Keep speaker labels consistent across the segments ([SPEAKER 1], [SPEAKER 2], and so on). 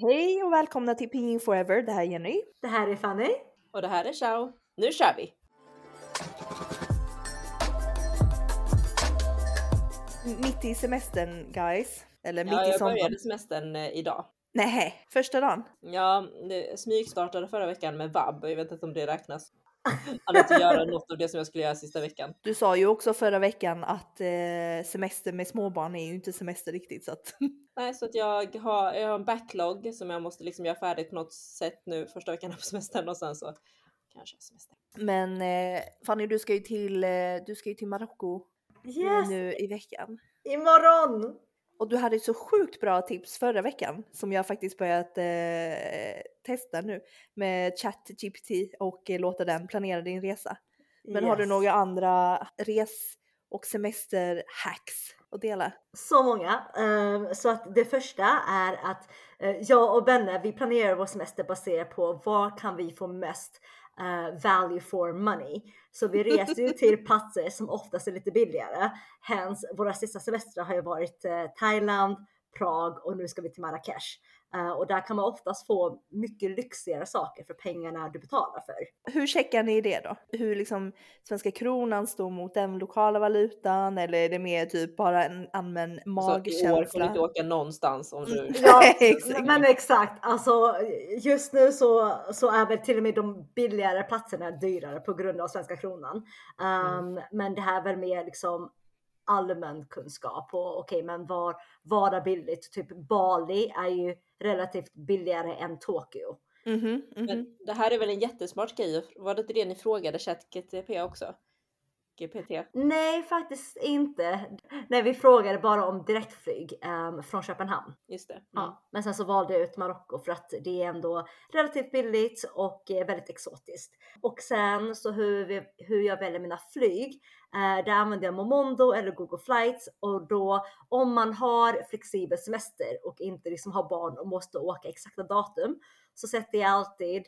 [SPEAKER 1] Hej och välkomna till Pinging Forever. Det här är Jenny.
[SPEAKER 2] Det här är Fanny.
[SPEAKER 3] Och det här är Ciao. Nu kör vi!
[SPEAKER 1] Mitt i semestern guys. Eller mitt
[SPEAKER 3] Ja,
[SPEAKER 1] i
[SPEAKER 3] jag
[SPEAKER 1] sommaren.
[SPEAKER 3] började semestern eh, idag.
[SPEAKER 1] Nej, första dagen.
[SPEAKER 3] Ja, det smygstartade förra veckan med vab. Jag vet inte om det räknas. Att inte göra något av det som jag skulle göra sista veckan.
[SPEAKER 1] Du sa ju också förra veckan att eh, semester med småbarn är ju inte semester riktigt så att
[SPEAKER 3] Nej, så att jag har, jag har en backlog som jag måste liksom göra färdigt på något sätt nu första veckan på semestern och sen så kanske semester.
[SPEAKER 1] Men eh, Fanny, du ska ju till, eh, du ska ju till Marocko
[SPEAKER 2] Yes!
[SPEAKER 1] nu i veckan.
[SPEAKER 2] Imorgon!
[SPEAKER 1] Och du hade så sjukt bra tips förra veckan som jag faktiskt börjat eh, testa nu med ChatGPT och eh, låta den planera din resa. Men har du
[SPEAKER 2] Yes.
[SPEAKER 1] några andra res och semesterhacks att dela?
[SPEAKER 2] Så många. Ehm, så att det första är att eh, jag och Benne, vi planerar vår semester baserat på var kan vi få mest eh, value for money. Så vi reser ju till platser som oftast är lite billigare. Hens våra sista semestrar har ju varit eh, Thailand, Prag och nu ska vi till Marrakesh. Eh, och där kan man oftast få mycket lyxigare saker för pengarna du betalar för.
[SPEAKER 1] Hur checkar ni det då? Hur liksom svenska kronan står mot den lokala valutan eller är det mer typ bara en allmän
[SPEAKER 3] Så i år får du
[SPEAKER 1] magkänsla?
[SPEAKER 3] inte åka någonstans om du...
[SPEAKER 2] Ja,
[SPEAKER 1] Exakt.
[SPEAKER 2] men exakt. Alltså just nu så, så är väl till och med de billigare platserna dyrare på grund av svenska kronan. Um, Men det här är väl mer liksom allmän kunskap och okej, men var, var är billigt? Typ Bali är ju relativt billigare än Tokyo.
[SPEAKER 1] Mhm, mhm.
[SPEAKER 3] Men det här är väl en jättesmart grej? Var det inte det ni frågade ChatGTP också? GPT?
[SPEAKER 2] Nej, faktiskt inte. Nej, vi frågade bara om direktflyg um, från Köpenhamn.
[SPEAKER 3] Just det. Mm.
[SPEAKER 2] Ja, men sen så valde jag ut Marocko för att det är ändå relativt billigt och väldigt exotiskt. Och sen så hur, vi, hur jag väljer mina flyg, eh, där använder jag Momondo eller Google Flights och då om man har flexibel semester och inte liksom har barn och måste åka exakta datum så sätter jag alltid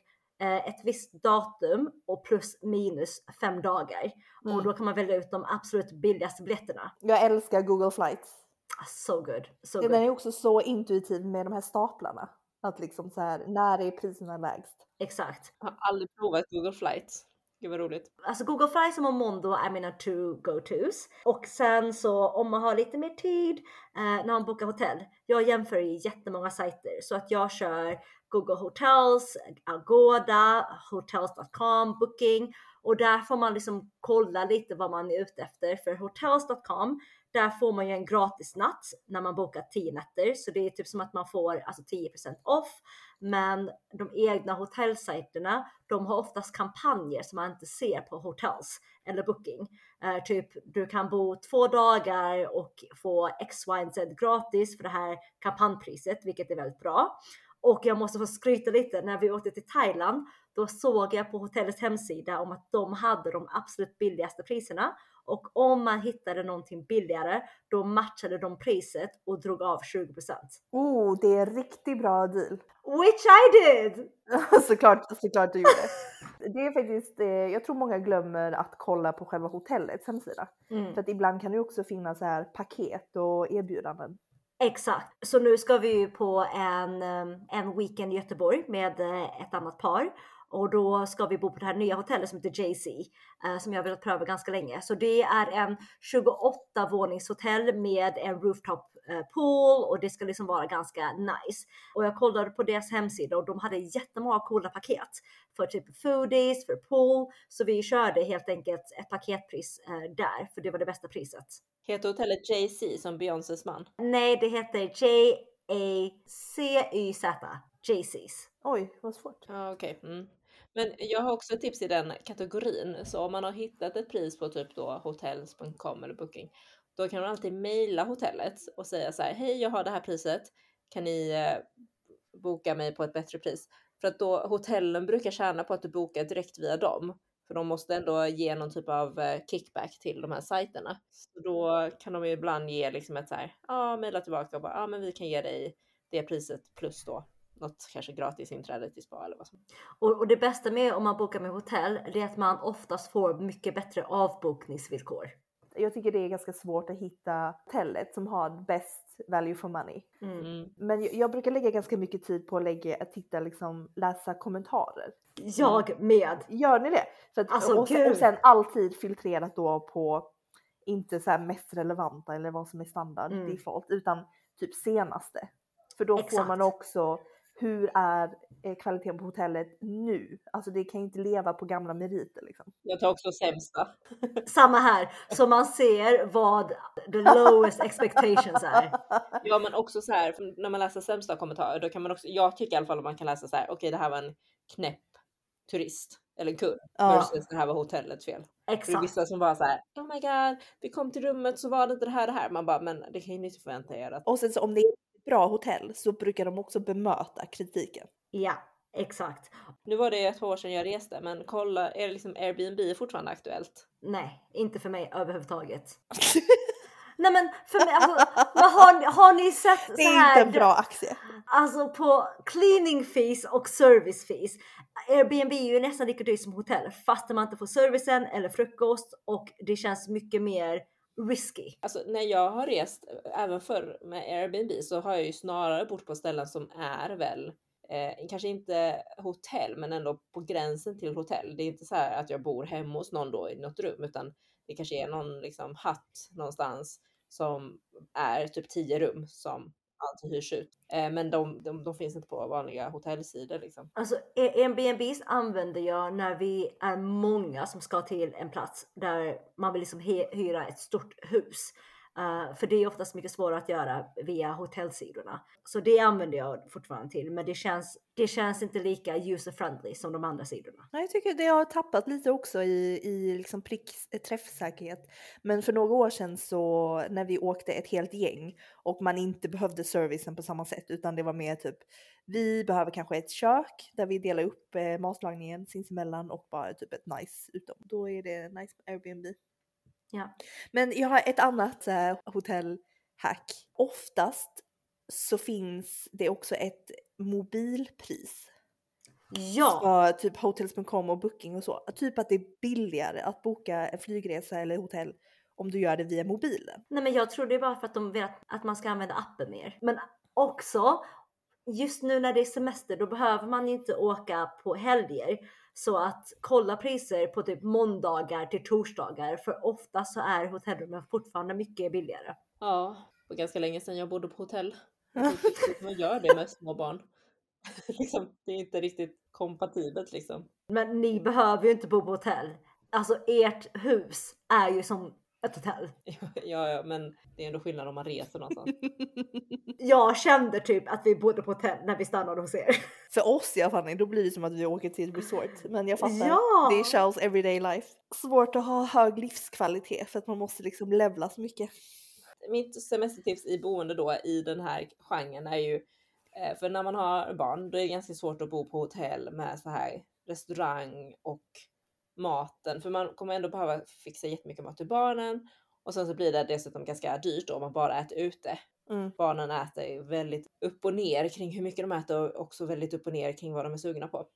[SPEAKER 2] ett visst datum och plus minus fem dagar och
[SPEAKER 1] Mm.
[SPEAKER 2] då kan man välja ut de absolut billigaste biljetterna.
[SPEAKER 1] Jag älskar Google Flights.
[SPEAKER 2] Ah, So good, so
[SPEAKER 1] Den
[SPEAKER 2] good.
[SPEAKER 1] är också så intuitiv med de här staplarna. Att liksom så här, när är priserna lägst?
[SPEAKER 2] Exakt.
[SPEAKER 3] Jag har aldrig provat Google Flights. Gud vad roligt.
[SPEAKER 2] Alltså Google Flights och Momondo är mina two go-tos. Och sen så om man har lite mer tid eh, när man bokar hotell. Jag jämför i jättemånga sajter så att jag kör Google Hotels, Agoda, Hotels.com, Booking och där får man liksom kolla lite vad man är ute efter. För Hotels.com där får man ju en gratis natt när man bokar 10 nätter så det är typ som att man får alltså 10% off. Men de egna hotellsajterna, de har oftast kampanjer som man inte ser på hotels eller booking. Eh, typ du kan bo två dagar och få X, Y, Z gratis för det här kampanjpriset, vilket är väldigt bra. Och jag måste få skryta lite, när vi åkte till Thailand, då såg jag på hotellets hemsida om att de hade de absolut billigaste priserna. Och om man hittade någonting billigare, då matchade de priset och drog av 20%.
[SPEAKER 1] Oh, det är en riktigt bra deal.
[SPEAKER 2] Which I did!
[SPEAKER 1] såklart, såklart du gjorde. Det är faktiskt, eh, jag tror många glömmer att kolla på själva hotellets hemsida.
[SPEAKER 2] Mm.
[SPEAKER 1] För att ibland kan det också finnas så här paket och erbjudanden.
[SPEAKER 2] Exakt, så nu ska vi ju på en, em, en weekend i Göteborg med eh, ett annat par och då ska vi bo på det här nya hotellet som heter JC eh, som jag har velat pröva ganska länge. Så det är en 28 våningshotell med en rooftop eh, pool och det ska liksom vara ganska nice. Och jag kollade på deras hemsida och de hade jättemånga coola paket för typ foodies, för pool. Så vi körde helt enkelt ett paketpris eh, där för det var det bästa priset.
[SPEAKER 3] Heter hotellet JC som Beyoncés man?
[SPEAKER 2] Nej, det heter J-A-C-Y-Z. JC's.
[SPEAKER 1] Oj, vad svårt.
[SPEAKER 3] Ja, okej. Mm. Men jag har också ett tips i den kategorin. Så om man har hittat ett pris på typ då hotels.com eller booking, då kan man alltid mejla hotellet och säga så här, hej, jag har det här priset. Kan ni eh, boka mig på ett bättre pris? För att då hotellen brukar tjäna på att du bokar direkt via dem. För de måste ändå ge någon typ av eh, kickback till de här sajterna. Så då kan de ju ibland ge liksom ett så här, ja, mejla tillbaka och bara, ja, men vi kan ge dig det priset plus då något kanske gratis inträde till spa eller vad som.
[SPEAKER 2] Och, och det bästa med om man bokar med hotell, det är att man oftast får mycket bättre avbokningsvillkor.
[SPEAKER 1] Jag tycker det är ganska svårt att hitta hotellet som har bäst value for money.
[SPEAKER 2] Mm.
[SPEAKER 3] Mm.
[SPEAKER 1] Men jag, jag brukar lägga ganska mycket tid på att lägga, att titta liksom, läsa kommentarer.
[SPEAKER 2] Jag med.
[SPEAKER 1] Gör ni det? För att,
[SPEAKER 2] Alltså,
[SPEAKER 1] och, sen, och sen alltid filtrerat då på inte så här mest relevanta eller vad som är standard
[SPEAKER 2] Mm.
[SPEAKER 1] default utan typ senaste. För då får man
[SPEAKER 2] Exakt.
[SPEAKER 1] också hur är eh, kvaliteten på hotellet nu? Alltså det kan ju inte leva på gamla meriter liksom.
[SPEAKER 3] Jag tar också sämsta.
[SPEAKER 2] Samma här. Så man ser vad the lowest expectations är.
[SPEAKER 3] Ja men också så här, när man läser sämsta kommentarer då kan man också, jag tycker i alla fall att man kan läsa så här, okej det här var en knäpp turist eller kund
[SPEAKER 1] Ja.
[SPEAKER 3] versus det här var hotellets fel. För det är
[SPEAKER 2] Exakt.
[SPEAKER 3] vissa som bara så här, oh my god, vi kom till rummet så var det inte det här det här. Man bara, men det kan ju ni inte förvänta er att
[SPEAKER 1] Och sen så om det är bra hotell så brukar de också bemöta kritiken.
[SPEAKER 2] Ja, exakt.
[SPEAKER 3] Nu var det två år sedan jag reste, men kolla, är det liksom Airbnb fortfarande aktuellt?
[SPEAKER 2] Nej, inte för mig överhuvudtaget. Nej men för mig, alltså, men har, ni- har ni sett
[SPEAKER 1] Det
[SPEAKER 2] så
[SPEAKER 1] är
[SPEAKER 2] här?
[SPEAKER 1] inte en bra aktie.
[SPEAKER 2] Alltså på cleaning fees och service fees. Airbnb är ju nästan lika dyrt som hotell fast man inte får servicen eller frukost och det känns mycket mer risky.
[SPEAKER 3] Alltså när jag har rest, även förr med Airbnb, så har jag ju snarare bott på ställen som är väl Eh, kanske inte hotell, men ändå på gränsen till hotell. Det är inte så här att jag bor hemma hos någon då i något rum, utan det kanske är någon liksom hatt någonstans som är typ tio rum som alltid hyrs ut. Eh, men de, de, de finns inte på vanliga hotellsidor liksom.
[SPEAKER 2] Alltså e- Airbnb använder jag när vi är många som ska till en plats där man vill liksom hyra ett stort hus. Uh, för det är oftast mycket svårare att göra via hotellsidorna. Så det använder jag fortfarande till, men det känns, det känns inte lika user-friendly som de andra sidorna.
[SPEAKER 1] Nej, Jag tycker det har tappat lite också i, i liksom prick, eh, träffsäkerhet. Men för några år sedan så när vi åkte ett helt gäng och man inte behövde servicen på samma sätt utan det var mer typ vi behöver kanske ett kök där vi delar upp eh, matlagningen sinsemellan och bara typ ett nice utom. Då är det nice med Airbnb.
[SPEAKER 2] Ja.
[SPEAKER 1] Men jag har ett annat eh, hotellhack. Oftast så finns det också ett mobilpris
[SPEAKER 2] Ja,
[SPEAKER 1] på typ hotels.com och booking och så. Typ att det är billigare att boka en flygresa eller hotell om du gör det via mobilen.
[SPEAKER 2] nej men jag tror det är bara för att de vill att, att man ska använda appen mer. Men också just nu när det är semester, då behöver man inte åka på helger. Så att kolla priser på typ måndagar till torsdagar, för ofta så är hotellrummen fortfarande mycket billigare.
[SPEAKER 3] Ja, det var ganska länge sedan jag bodde på hotell. Man gör det med små barn. liksom, det är inte riktigt kompatibelt liksom.
[SPEAKER 2] Men ni behöver ju inte bo på hotell. Alltså ert hus är ju som ett hotell.
[SPEAKER 3] ja, ja, men det är ändå skillnad om man reser någonstans.
[SPEAKER 2] Jag kände typ att vi bodde på hotell när vi stannade hos er.
[SPEAKER 1] För oss i alla fall, då blir det som att vi åker till ett resort. Men jag fattar,
[SPEAKER 2] Ja!
[SPEAKER 1] det är Charles everyday life. Svårt att ha hög livskvalitet för att man måste liksom levla så mycket.
[SPEAKER 3] Mitt semestertips i boende då i den här genren är ju eh, för när man har barn då är det ganska svårt att bo på hotell med så här restaurang och maten för man kommer ändå behöva fixa jättemycket mat till barnen och sen så blir det dessutom ganska dyrt då om man bara äter ute.
[SPEAKER 1] Mm.
[SPEAKER 3] Barnen äter väldigt upp och ner kring hur mycket de äter och också väldigt upp och ner kring vad de är sugna på.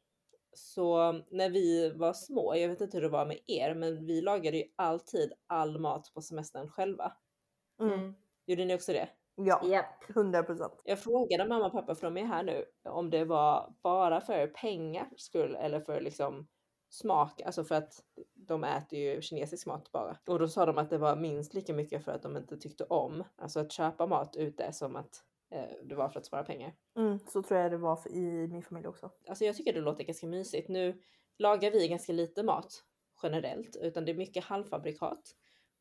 [SPEAKER 3] Så när vi var små, jag vet inte hur det var med er, men vi lagade ju alltid all mat på semestern själva.
[SPEAKER 1] Mm.
[SPEAKER 3] Gjorde ni också det?
[SPEAKER 1] Ja,
[SPEAKER 2] Japp.
[SPEAKER 1] 100 procent.
[SPEAKER 3] Jag frågade mamma och pappa, för de är här nu, om det var bara för pengar skull eller för liksom smak, alltså för att de äter ju kinesisk mat bara. Och då sa de att det var minst lika mycket för att de inte tyckte om, alltså att köpa mat ute som att eh, det var för att spara pengar.
[SPEAKER 1] Mm, så tror jag det var för, i min familj också.
[SPEAKER 3] Alltså jag tycker det låter ganska mysigt. Nu lagar vi ganska lite mat generellt, utan det är mycket halvfabrikat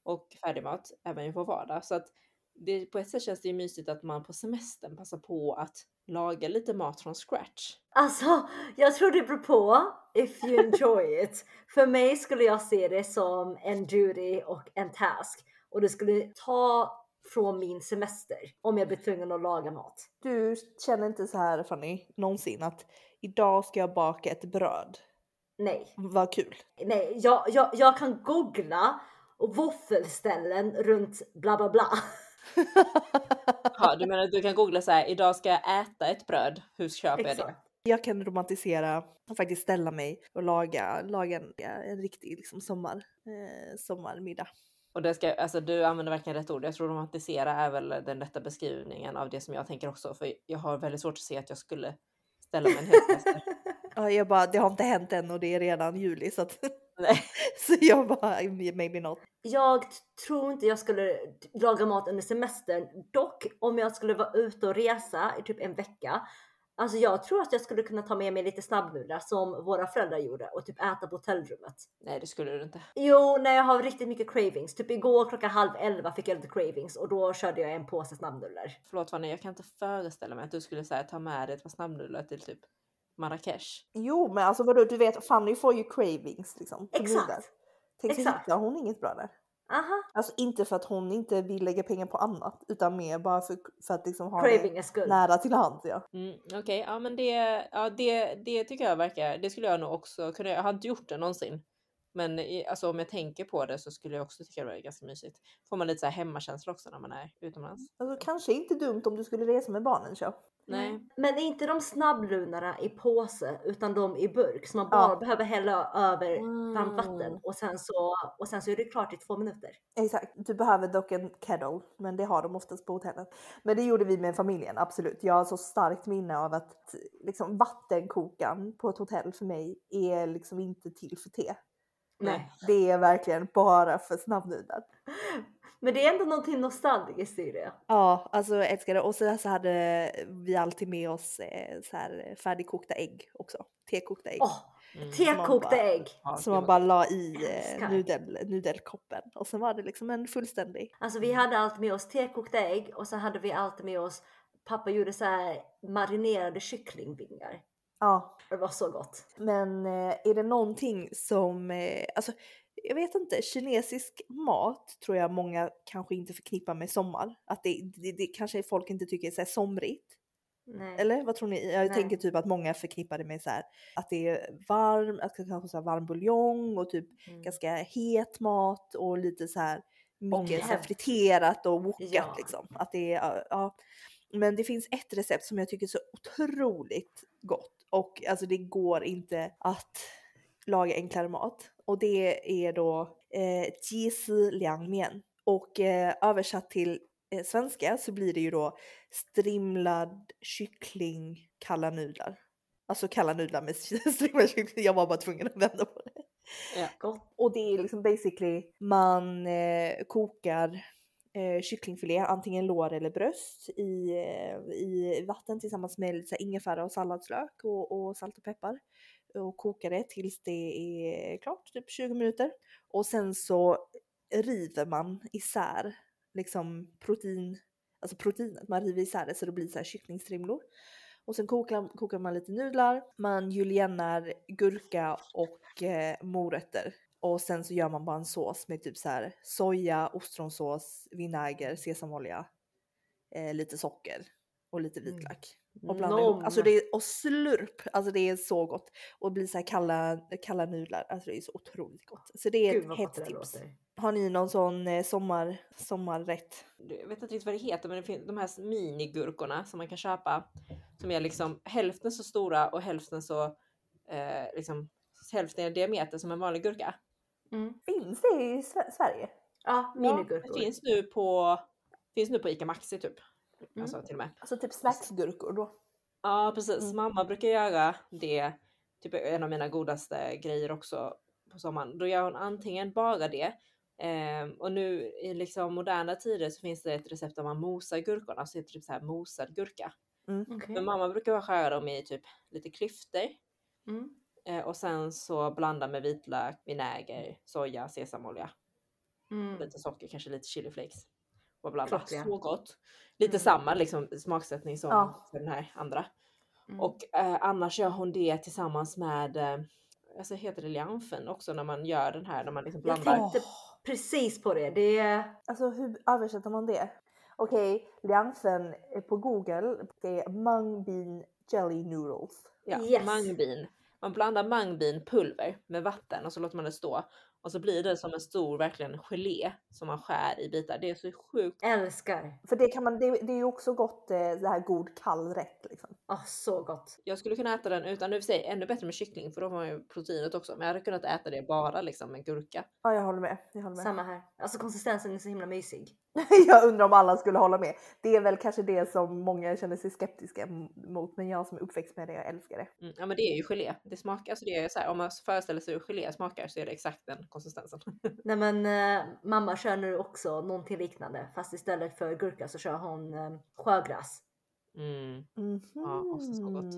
[SPEAKER 3] och färdigmat även i vår vardag. Så att det, på ett sätt känns det ju mysigt att man på semestern passar på att laga lite mat från scratch.
[SPEAKER 2] Alltså, jag tror det beror på if you enjoy it. För mig skulle jag se det som en duty och en task och det skulle ta från min semester om jag blir tvungen att laga mat.
[SPEAKER 1] Du känner inte så här Fanny, någonsin att idag ska jag baka ett bröd.
[SPEAKER 2] Nej,
[SPEAKER 1] Vad kul.
[SPEAKER 2] nej, jag, jag, jag kan googla våffelställen runt bla bla bla.
[SPEAKER 3] Ja, du menar att du kan googla så här, idag ska jag äta ett bröd, hur köper jag det?
[SPEAKER 2] Exakt.
[SPEAKER 1] Jag kan romantisera och faktiskt ställa mig och laga, laga en, en riktig liksom sommar, eh, sommarmiddag.
[SPEAKER 3] Och det ska, alltså du använder verkligen rätt ord. Jag tror romantisera är väl den rätta beskrivningen av det som jag tänker också. För jag har väldigt svårt att se att jag skulle ställa mig en hel.
[SPEAKER 1] Ja, jag bara, det har inte hänt än och det är redan juli så att
[SPEAKER 3] Nej.
[SPEAKER 1] så jag bara maybe not.
[SPEAKER 2] Jag tror inte jag skulle laga mat under semestern. Dock om jag skulle vara ute och resa i typ en vecka. Alltså jag tror att jag skulle kunna ta med mig lite snabbnudlar som våra föräldrar gjorde och typ äta på hotellrummet.
[SPEAKER 3] Nej, det skulle du inte.
[SPEAKER 2] Jo, när jag har riktigt mycket cravings. Typ igår klockan halv elva fick jag lite cravings och då körde jag en påse snabbnudlar.
[SPEAKER 3] Förlåt Fanny, jag kan inte föreställa mig att du skulle här, ta med dig ett par snabbnudlar till typ Marrakesh.
[SPEAKER 1] Jo, men alltså vadå, du vet Fanny får ju cravings liksom.
[SPEAKER 2] Exakt.
[SPEAKER 1] Tänk så hittar hon inget bra där.
[SPEAKER 2] Aha,
[SPEAKER 1] Alltså inte för att hon inte vill lägga pengar på annat utan mer bara för, för att liksom ha
[SPEAKER 2] craving
[SPEAKER 1] det nära till hands. Ja.
[SPEAKER 3] Mm, Okej, ja men det, ja, det, det tycker jag verkar, det skulle jag nog också kunna Jag har inte gjort det någonsin. Men alltså, om jag tänker på det så skulle jag också tycka det var ganska mysigt. Får man lite så här hemmakänsla också när man är utomlands.
[SPEAKER 1] Alltså kanske inte dumt om du skulle resa med barnen så.
[SPEAKER 3] Nej.
[SPEAKER 2] Men är inte de snabblunarna i påse utan de i burk som man bara
[SPEAKER 1] Ja.
[SPEAKER 2] behöver hälla över varmt vatten
[SPEAKER 3] Mm.
[SPEAKER 2] och sen så och sen så är det klart i två minuter.
[SPEAKER 1] Exakt, du behöver dock en kettle men det har de oftast på hotellen. Men det gjorde vi med familjen, absolut. Jag har så starkt minne av att liksom, vattenkokaren på ett hotell för mig är liksom inte till för te.
[SPEAKER 2] Nej.
[SPEAKER 1] Det är verkligen bara för snabbnudlar.
[SPEAKER 2] Men det är ändå någonting nostalgiskt i det.
[SPEAKER 1] Ja, alltså jag älskar det. Och så, så hade vi alltid med oss eh, så här färdigkokta ägg också. Tekokta ägg.
[SPEAKER 3] Mm.
[SPEAKER 2] tekokta
[SPEAKER 1] bara-
[SPEAKER 2] ägg!
[SPEAKER 1] Som man bara la i eh, nudel, nudelkoppen. Och sen var det liksom en fullständig.
[SPEAKER 2] Alltså vi hade alltid med oss tekokta ägg och så hade vi alltid med oss Pappa gjorde så här marinerade kycklingvingar.
[SPEAKER 1] Ja,
[SPEAKER 2] Det var så gott.
[SPEAKER 1] men eh, är det någonting som, alltså jag vet inte, kinesisk mat tror jag många kanske inte förknippar med sommar. Att det, det, det kanske folk inte tycker är så somrigt.
[SPEAKER 2] Nej.
[SPEAKER 1] Eller vad tror ni? Jag
[SPEAKER 2] Nej.
[SPEAKER 1] tänker typ att många förknippar det med så här att det är varm, att det kanske så varm buljong och typ
[SPEAKER 2] Mm.
[SPEAKER 1] ganska het mat och lite så här mycket så här friterat och wokat
[SPEAKER 2] Ja.
[SPEAKER 1] liksom. Att det är, ja. Men det finns ett recept som jag tycker är så otroligt gott och alltså det går inte att laga enklare mat och det är då eh, jisu liang mian och eh, översatt till eh, svenska så blir det ju då strimlad kyckling kalla nudlar. Alltså kalla nudlar med strimlad kyckling. Jag var bara tvungen att vända på det.
[SPEAKER 2] Gott.
[SPEAKER 1] Och det är liksom basically man eh, kokar eh, kycklingfilé, antingen lår eller bröst i, eh, i vatten tillsammans med lite ingefära och salladslök och, och salt och peppar. Och kokar det tills det är klart, typ 20 minuter. Och sen så river man isär liksom protein, alltså proteinet, man river isär det så det blir så här kycklingstrimlor. Och sen kokar, kokar man lite nudlar, man juliennar gurka och eh, morötter. Och sen så gör man bara en sås med typ så här soja, ostronsås, vinäger, sesamolja, eh, lite socker och lite
[SPEAKER 2] Mm.
[SPEAKER 1] Och blandar ihop.
[SPEAKER 2] Nom.
[SPEAKER 1] Alltså det är, och slurp, alltså det är så gott. Och blir så här kalla, kalla nudlar, alltså det är så otroligt gott. Så det är
[SPEAKER 2] Gud
[SPEAKER 1] ett hett
[SPEAKER 2] det
[SPEAKER 1] tips. Har ni någon sån eh, sommar, sommarrätt?
[SPEAKER 3] jag vet inte riktigt vad det heter, men det finns de här minigurkorna som man kan köpa som är liksom hälften så stora och hälften så eh, liksom hälften i diameter som en vanlig gurka.
[SPEAKER 2] Mm.
[SPEAKER 1] Finns det i Sve- Sverige?
[SPEAKER 2] Ja,
[SPEAKER 3] Det
[SPEAKER 2] minigurkor.
[SPEAKER 3] finns nu på, finns nu på Ica Maxi typ.
[SPEAKER 2] Mm.
[SPEAKER 3] Alltså till och med.
[SPEAKER 1] Alltså typ slagsgurkor då?
[SPEAKER 3] Ja precis,
[SPEAKER 1] Mm.
[SPEAKER 3] mamma brukar göra det, typ en av mina godaste grejer också på sommaren. Då gör hon antingen bara det ehm, och nu i liksom moderna tider så finns det ett recept där man mosar gurkorna, så det är typ så här mosad gurka.
[SPEAKER 2] Okej.
[SPEAKER 3] Men mamma brukar bara skära dem i typ lite klyftor
[SPEAKER 2] Mm.
[SPEAKER 3] eh, och sen så blanda med vitlök, vinäger, soja, sesamolja,
[SPEAKER 2] Mm.
[SPEAKER 3] lite socker, kanske lite chiliflakes. Och blanda.
[SPEAKER 2] Klockrent.
[SPEAKER 3] Så gott. Lite
[SPEAKER 2] Mm.
[SPEAKER 3] samma liksom, smaksättning som
[SPEAKER 1] Ja.
[SPEAKER 3] för den här andra.
[SPEAKER 2] Mm.
[SPEAKER 3] Och eh, annars gör hon det tillsammans med, eh, alltså heter det lianfen också när man gör den här, när man liksom
[SPEAKER 2] Jag
[SPEAKER 3] blandar.
[SPEAKER 2] tänkte precis på det. Det är
[SPEAKER 1] Alltså hur översätter man det? Okej, lianfen eh, på google, det är mung bean jelly noodles.
[SPEAKER 3] Ja,
[SPEAKER 2] Yes.
[SPEAKER 3] mangbin. Man blandar mangbinpulver med vatten och så låter man det stå. Och så blir det som en stor verkligen gelé som man skär i bitar. Det är så sjukt.
[SPEAKER 2] Älskar.
[SPEAKER 1] För det kan man, det, det är ju också gott eh, det här god kall rätt liksom.
[SPEAKER 2] Åh, så gott.
[SPEAKER 3] Jag skulle kunna äta den utan, nu säger ännu bättre med kyckling för då får man ju proteinet också. Men jag hade kunnat äta det bara liksom med gurka.
[SPEAKER 1] Ja, jag håller med. Jag håller med.
[SPEAKER 2] Samma här. Alltså konsistensen är så himla mysig.
[SPEAKER 1] jag undrar om alla skulle hålla med. Det är väl kanske det som många känner sig skeptiska mot, men jag som är uppväxt med det, jag älskar det.
[SPEAKER 3] Mm, ja men det är ju gelé. Det smakar, alltså det är så här, om man föreställer sig hur gelé smakar så är det exakt den konsistensen.
[SPEAKER 2] Nej men eh, mamma kör nu också någonting liknande fast istället för gurka så kör hon eh, sjögräs.
[SPEAKER 3] Mm.
[SPEAKER 1] Mhm.
[SPEAKER 3] också så gott.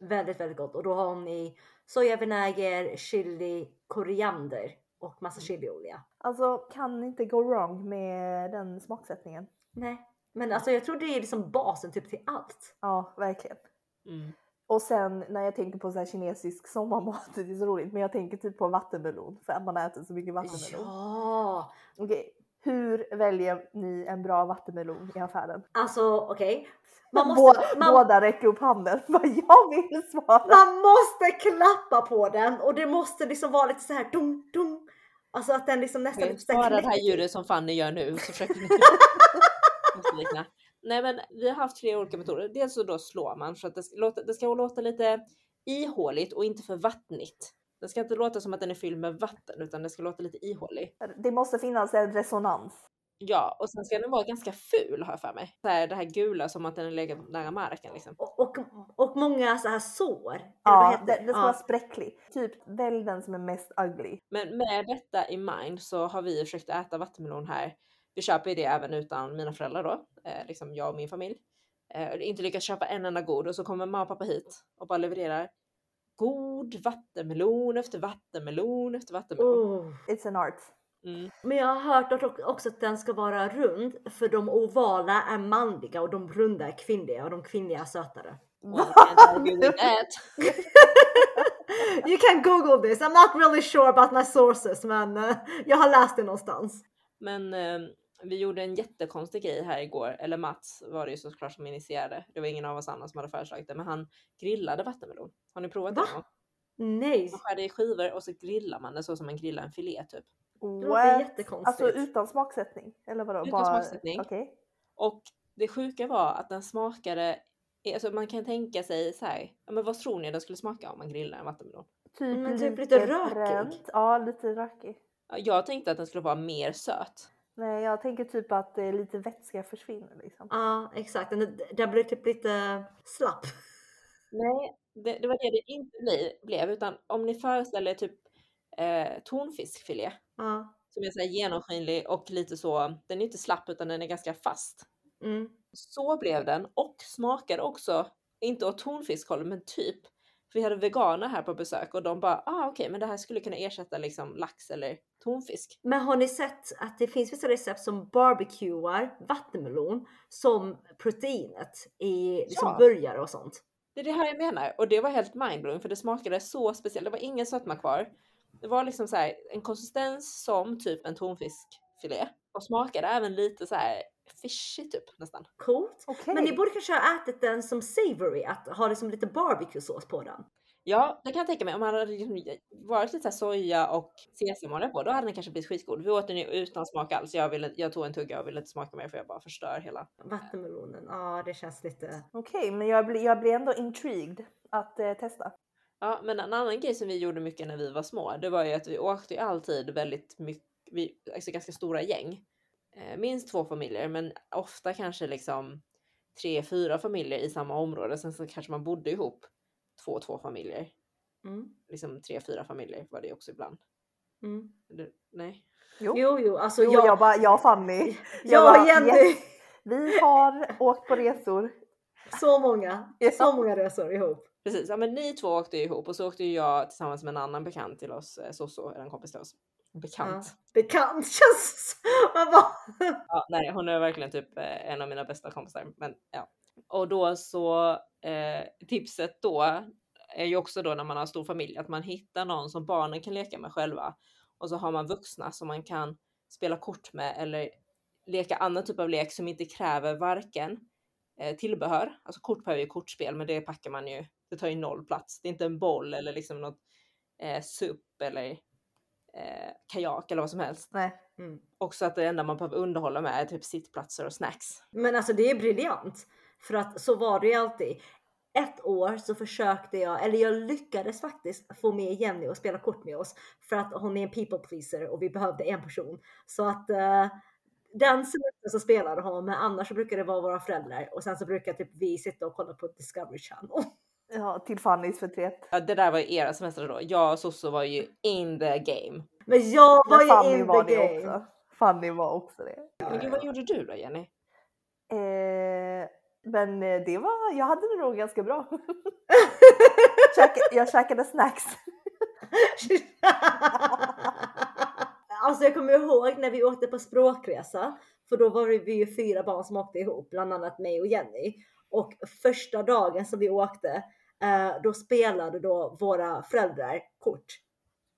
[SPEAKER 2] Väldigt, väldigt gott och då har hon i sojavinäger, chili, koriander och massa chiliolja.
[SPEAKER 1] Alltså kan inte go wrong med den smaksättningen.
[SPEAKER 2] Nej, men alltså jag tror det är liksom basen typ till allt.
[SPEAKER 1] Ja, verkligen.
[SPEAKER 3] Mm.
[SPEAKER 1] Och sen när jag tänker på så här kinesisk sommarmat, det är så roligt, men jag tänker typ på vattenmelon för att man äter så mycket vattenmelon.
[SPEAKER 2] Ja,
[SPEAKER 1] Okej, hur väljer ni en bra vattenmelon i affären?
[SPEAKER 2] alltså okej. Man,
[SPEAKER 1] Bå-
[SPEAKER 2] måste, man,
[SPEAKER 1] Båda räcker upp handen. Vad jag vill svara.
[SPEAKER 2] man måste klappa på den och det måste liksom vara lite så här dum dum. Alltså att den liksom nästan så här
[SPEAKER 3] Bara det här ljudet som Fanny gör nu så försöker ni. Nej men vi har haft tre olika metoder. Dels så då slår man för att det ska låta, det ska låta lite ihåligt och inte för vattnigt. Det ska inte låta som att den är fylld med vatten utan det ska låta lite ihålig.
[SPEAKER 1] Det måste finnas en resonans.
[SPEAKER 3] Ja, och sen ska den vara ganska ful har jag för mig. Så här, det här gula som att den är legat nära marken liksom.
[SPEAKER 2] Och, och, och många så här sår.
[SPEAKER 1] Ja, det, det ska
[SPEAKER 2] Ja.
[SPEAKER 1] vara spräcklig. Typ välj den som är mest ugly.
[SPEAKER 3] Men med detta i mind så har vi försökt äta vattenmelon här. Vi köper ju det även utan mina föräldrar då, eh, liksom jag och min familj. Eh, inte lyckats köpa en enda god och så kommer mamma och pappa hit och bara levererar god vattenmelon efter vattenmelon efter vattenmelon.
[SPEAKER 2] Oh.
[SPEAKER 1] It's an art.
[SPEAKER 3] Mm.
[SPEAKER 2] Men jag har hört också att den ska vara rund för de ovala är manliga och de runda är kvinnliga och de kvinnliga är sötare.
[SPEAKER 3] Well.
[SPEAKER 2] You can google this, I'm not really sure about my sources men eh, jag har läst det någonstans.
[SPEAKER 3] Men eh, vi gjorde en jättekonstig grej här igår, eller Mats var det ju såklart som initierade. Det var ingen av oss andra som hade föreslagit det, men han grillade vattenmelon. Har ni provat det
[SPEAKER 2] Va?
[SPEAKER 3] gång?
[SPEAKER 2] Nej,
[SPEAKER 3] Man skär det i skivor och så grillar man det så som man grillar en filé typ.
[SPEAKER 2] Det låter
[SPEAKER 1] What?
[SPEAKER 2] jättekonstigt.
[SPEAKER 1] Alltså utan smaksättning? Eller vadå?
[SPEAKER 3] Utan
[SPEAKER 1] Bara-
[SPEAKER 3] smaksättning.
[SPEAKER 1] Okej.
[SPEAKER 3] Och det sjuka var att den smakade, alltså man kan tänka sig så här, ja, men vad tror ni den skulle smaka om man grillar en vattenmelon?
[SPEAKER 1] Typ,
[SPEAKER 2] Men typ lite rökig.
[SPEAKER 1] bränt. Ja, lite rökig.
[SPEAKER 3] Ja, Jag tänkte att den skulle vara mer söt.
[SPEAKER 1] Nej, jag tänker typ att eh, lite vätska försvinner liksom.
[SPEAKER 2] Ja exakt, den, den blir typ lite slapp.
[SPEAKER 3] Nej, det, det var det det inte blev, utan om ni föreställer typ eh, tonfiskfilé
[SPEAKER 2] Ja.
[SPEAKER 3] som är så genomskinlig och lite så, den är inte slapp utan den är ganska fast.
[SPEAKER 2] Mm.
[SPEAKER 3] Så blev den och smakade också, inte åt tonfiskhållet men typ. För vi hade veganer här på besök och de bara, ah okej men det här skulle kunna ersätta liksom lax eller tonfisk.
[SPEAKER 2] Men har ni sett att det finns vissa recept som barbecuar vattenmelon som proteinet i liksom
[SPEAKER 3] Ja.
[SPEAKER 2] burgare och sånt?
[SPEAKER 3] Det är det här jag menar och det var helt mindblowing för det smakade så speciellt. Det var ingen sötma kvar. Det var liksom så här en konsistens som typ en tonfiskfilé och smakade även lite så här fishy typ nästan.
[SPEAKER 2] Coolt.
[SPEAKER 1] Okej.
[SPEAKER 2] Men ni borde kanske ha ätit den som savory, att ha liksom lite barbecue-sås på den.
[SPEAKER 3] Ja, det kan jag tänka mig. Om man hade liksom varit lite så här soja och sesamolja på, då hade den kanske blivit skitgod. Vi åt den ju utan smak alls. Jag, ville, jag tog en tugga och ville inte smaka mer för jag bara förstör hela.
[SPEAKER 2] Vattenmelonen, ja det känns lite...
[SPEAKER 1] Okej, men jag blir, jag blir ändå intrigued att eh, testa.
[SPEAKER 3] Ja, men en annan grej som vi gjorde mycket när vi var små, det var ju att vi åkte ju alltid väldigt mycket, vi, alltså ganska stora gäng. Eh, minst två familjer, men ofta kanske liksom tre, fyra familjer i samma område. Sen så kanske man bodde ihop två, två familjer.
[SPEAKER 2] Mm.
[SPEAKER 3] Liksom tre, fyra familjer var det också ibland.
[SPEAKER 2] Mm.
[SPEAKER 3] Det, nej.
[SPEAKER 1] Jo,
[SPEAKER 2] Jo, jo, alltså
[SPEAKER 1] jo
[SPEAKER 2] jag...
[SPEAKER 1] jag bara, jag Fanny. Jag bara,
[SPEAKER 2] och Jenny!
[SPEAKER 1] yes, vi har åkt på resor.
[SPEAKER 2] Så många,
[SPEAKER 1] Ja.
[SPEAKER 2] så många resor ihop.
[SPEAKER 3] Precis, ja men ni två åkte ju ihop och så åkte ju jag tillsammans med en annan bekant till oss, eh, Soso, eller en kompis till oss. Bekant.
[SPEAKER 2] Ja. Bekant känns... Man bara...
[SPEAKER 3] Ja, nej, hon är verkligen typ eh, en av mina bästa kompisar. Men ja. Och då så eh, tipset då är ju också då när man har stor familj att man hittar någon som barnen kan leka med själva och så har man vuxna som man kan spela kort med eller leka annan typ av lek som inte kräver varken eh, tillbehör, alltså kort behöver ju kortspel, men det packar man ju. Det tar ju noll plats. Det är inte en boll eller liksom något eh, supp eller eh, kajak eller vad som helst.
[SPEAKER 1] Nej.
[SPEAKER 2] Mm.
[SPEAKER 3] Också att det enda man behöver underhålla med är typ sittplatser och snacks.
[SPEAKER 2] Men alltså det är briljant. För att så var det ju alltid. Ett år så försökte jag, eller jag lyckades faktiskt få med Jenny och spela kort med oss. För att hon är en people pleaser och vi behövde en person. Så att eh, den semestern så spelade hon, men annars så brukar det vara våra föräldrar. Och sen så brukar typ vi sitta och kolla på Discovery Channel.
[SPEAKER 1] Ja, till Fannys förtret.
[SPEAKER 3] Ja, det där var ju era semestrar då. Jag och Sosso var ju in the game.
[SPEAKER 2] Men jag var
[SPEAKER 1] Men
[SPEAKER 2] ju in
[SPEAKER 1] var
[SPEAKER 2] the
[SPEAKER 1] det
[SPEAKER 2] game.
[SPEAKER 1] också. Fanny var också det.
[SPEAKER 3] Men gud, vad gjorde du då Jenny?
[SPEAKER 1] Eh, men eh, det var, jag hade det nog ganska bra. Käka, jag käkade snacks.
[SPEAKER 2] alltså jag kommer ihåg när vi åkte på språkresa, för då var vi ju fyra barn som åkte ihop, bland annat mig och Jenny. Och första dagen som vi åkte, eh, då spelade då våra föräldrar kort.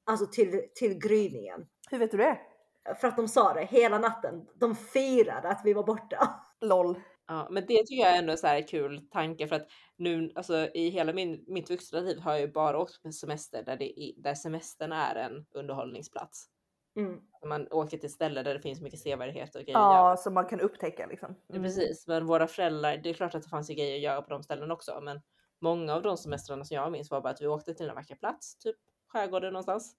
[SPEAKER 2] Alltså till, till gryningen.
[SPEAKER 1] Hur vet du det?
[SPEAKER 2] För att de sa det hela natten. De firade att vi var borta.
[SPEAKER 1] LOL.
[SPEAKER 3] Ja, men det tycker jag är ändå så här kul tanke för att nu, alltså i hela min, mitt vuxna liv har jag ju bara åkt på semester där, det, är- där semestern är en underhållningsplats.
[SPEAKER 2] Mm.
[SPEAKER 3] Man åker till ställen där det finns mycket sevärdheter och grejer.
[SPEAKER 1] Ja, som man kan upptäcka liksom.
[SPEAKER 3] Ja, precis, men våra föräldrar, det är klart att det fanns ju grejer att göra på de ställen också, men många av de semestrarna som jag minns var bara att vi åkte till en vacker plats, typ skärgården någonstans,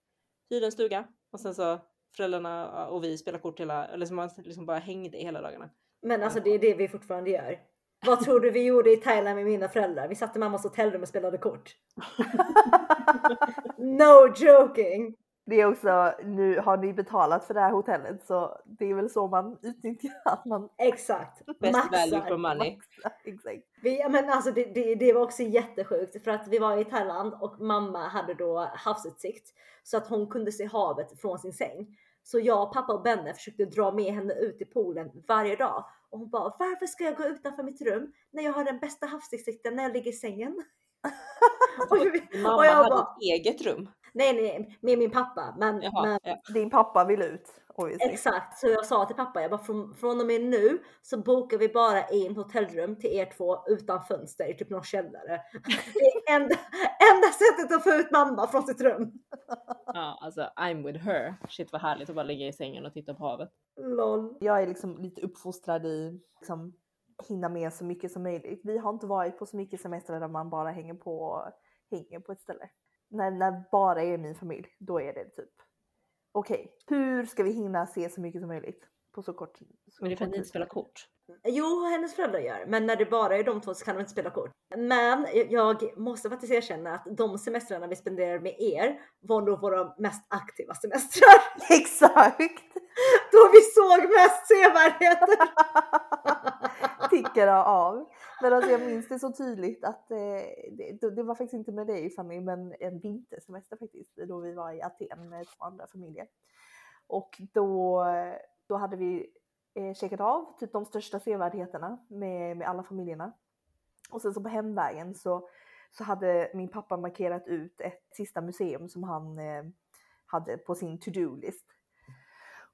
[SPEAKER 3] hyrde en stuga och sen så föräldrarna och vi spelade kort hela, eller så man liksom bara hängde hela dagarna.
[SPEAKER 2] Men alltså det är det vi fortfarande gör. Vad tror du vi gjorde i Thailand med mina föräldrar? Vi satt i mammas hotellrum och spelade kort. no joking!
[SPEAKER 1] Det är också, nu har ni betalat för det här hotellet så det är väl så man utnyttjar att man
[SPEAKER 2] Exakt.
[SPEAKER 3] Best value
[SPEAKER 2] Maxar.
[SPEAKER 3] for money.
[SPEAKER 1] maxar. Exakt.
[SPEAKER 2] Vi, men alltså det, det, det var också jättesjukt för att vi var i Thailand och mamma hade då havsutsikt så att hon kunde se havet från sin säng. Så jag, pappa och Benne försökte dra med henne ut i poolen varje dag och hon bara varför ska jag gå utanför mitt rum när jag har den bästa havsutsikten när jag ligger i sängen? och,
[SPEAKER 3] Min mamma
[SPEAKER 2] och
[SPEAKER 3] hade
[SPEAKER 2] bara,
[SPEAKER 3] ett eget rum.
[SPEAKER 2] Nej nej med min pappa men,
[SPEAKER 3] Jaha,
[SPEAKER 2] men
[SPEAKER 3] ja.
[SPEAKER 1] Din pappa vill ut. obviously.
[SPEAKER 2] Exakt, så jag sa till pappa, jag bara från, från och med nu så bokar vi bara in hotellrum till er två utan fönster i typ någon källare. Det är enda, enda sättet att få ut mamma från sitt rum.
[SPEAKER 3] ja, alltså I'm with her. Shit vad härligt att bara ligga i sängen och titta på havet.
[SPEAKER 2] LOL.
[SPEAKER 1] Jag är liksom lite uppfostrad i liksom hinna med så mycket som möjligt. Vi har inte varit på så mycket semestrar där man bara hänger på, hänger på ett ställe. När, när bara är min familj, då är det typ okej, hur ska vi hinna se så mycket som möjligt på så kort så
[SPEAKER 3] Men det är för att ni inte
[SPEAKER 1] tid?
[SPEAKER 3] spelar kort.
[SPEAKER 2] Jo, hennes föräldrar gör, men när det bara är de två så kan de inte spela kort. Men jag måste faktiskt erkänna att de semestrarna vi spenderade med er var nog våra mest aktiva semestrar.
[SPEAKER 1] Exakt!
[SPEAKER 2] Då vi såg mest sevärdheter.
[SPEAKER 1] sticker av. Men alltså jag minns det så tydligt att eh, det, det var faktiskt inte med dig Fanny, men en vintersemester faktiskt, då vi var i Aten med två andra familjer. Och då, då hade vi eh, checkat av typ de största sevärdheterna med, med alla familjerna. Och sen så på hemvägen så, så hade min pappa markerat ut ett sista museum som han eh, hade på sin to-do-list.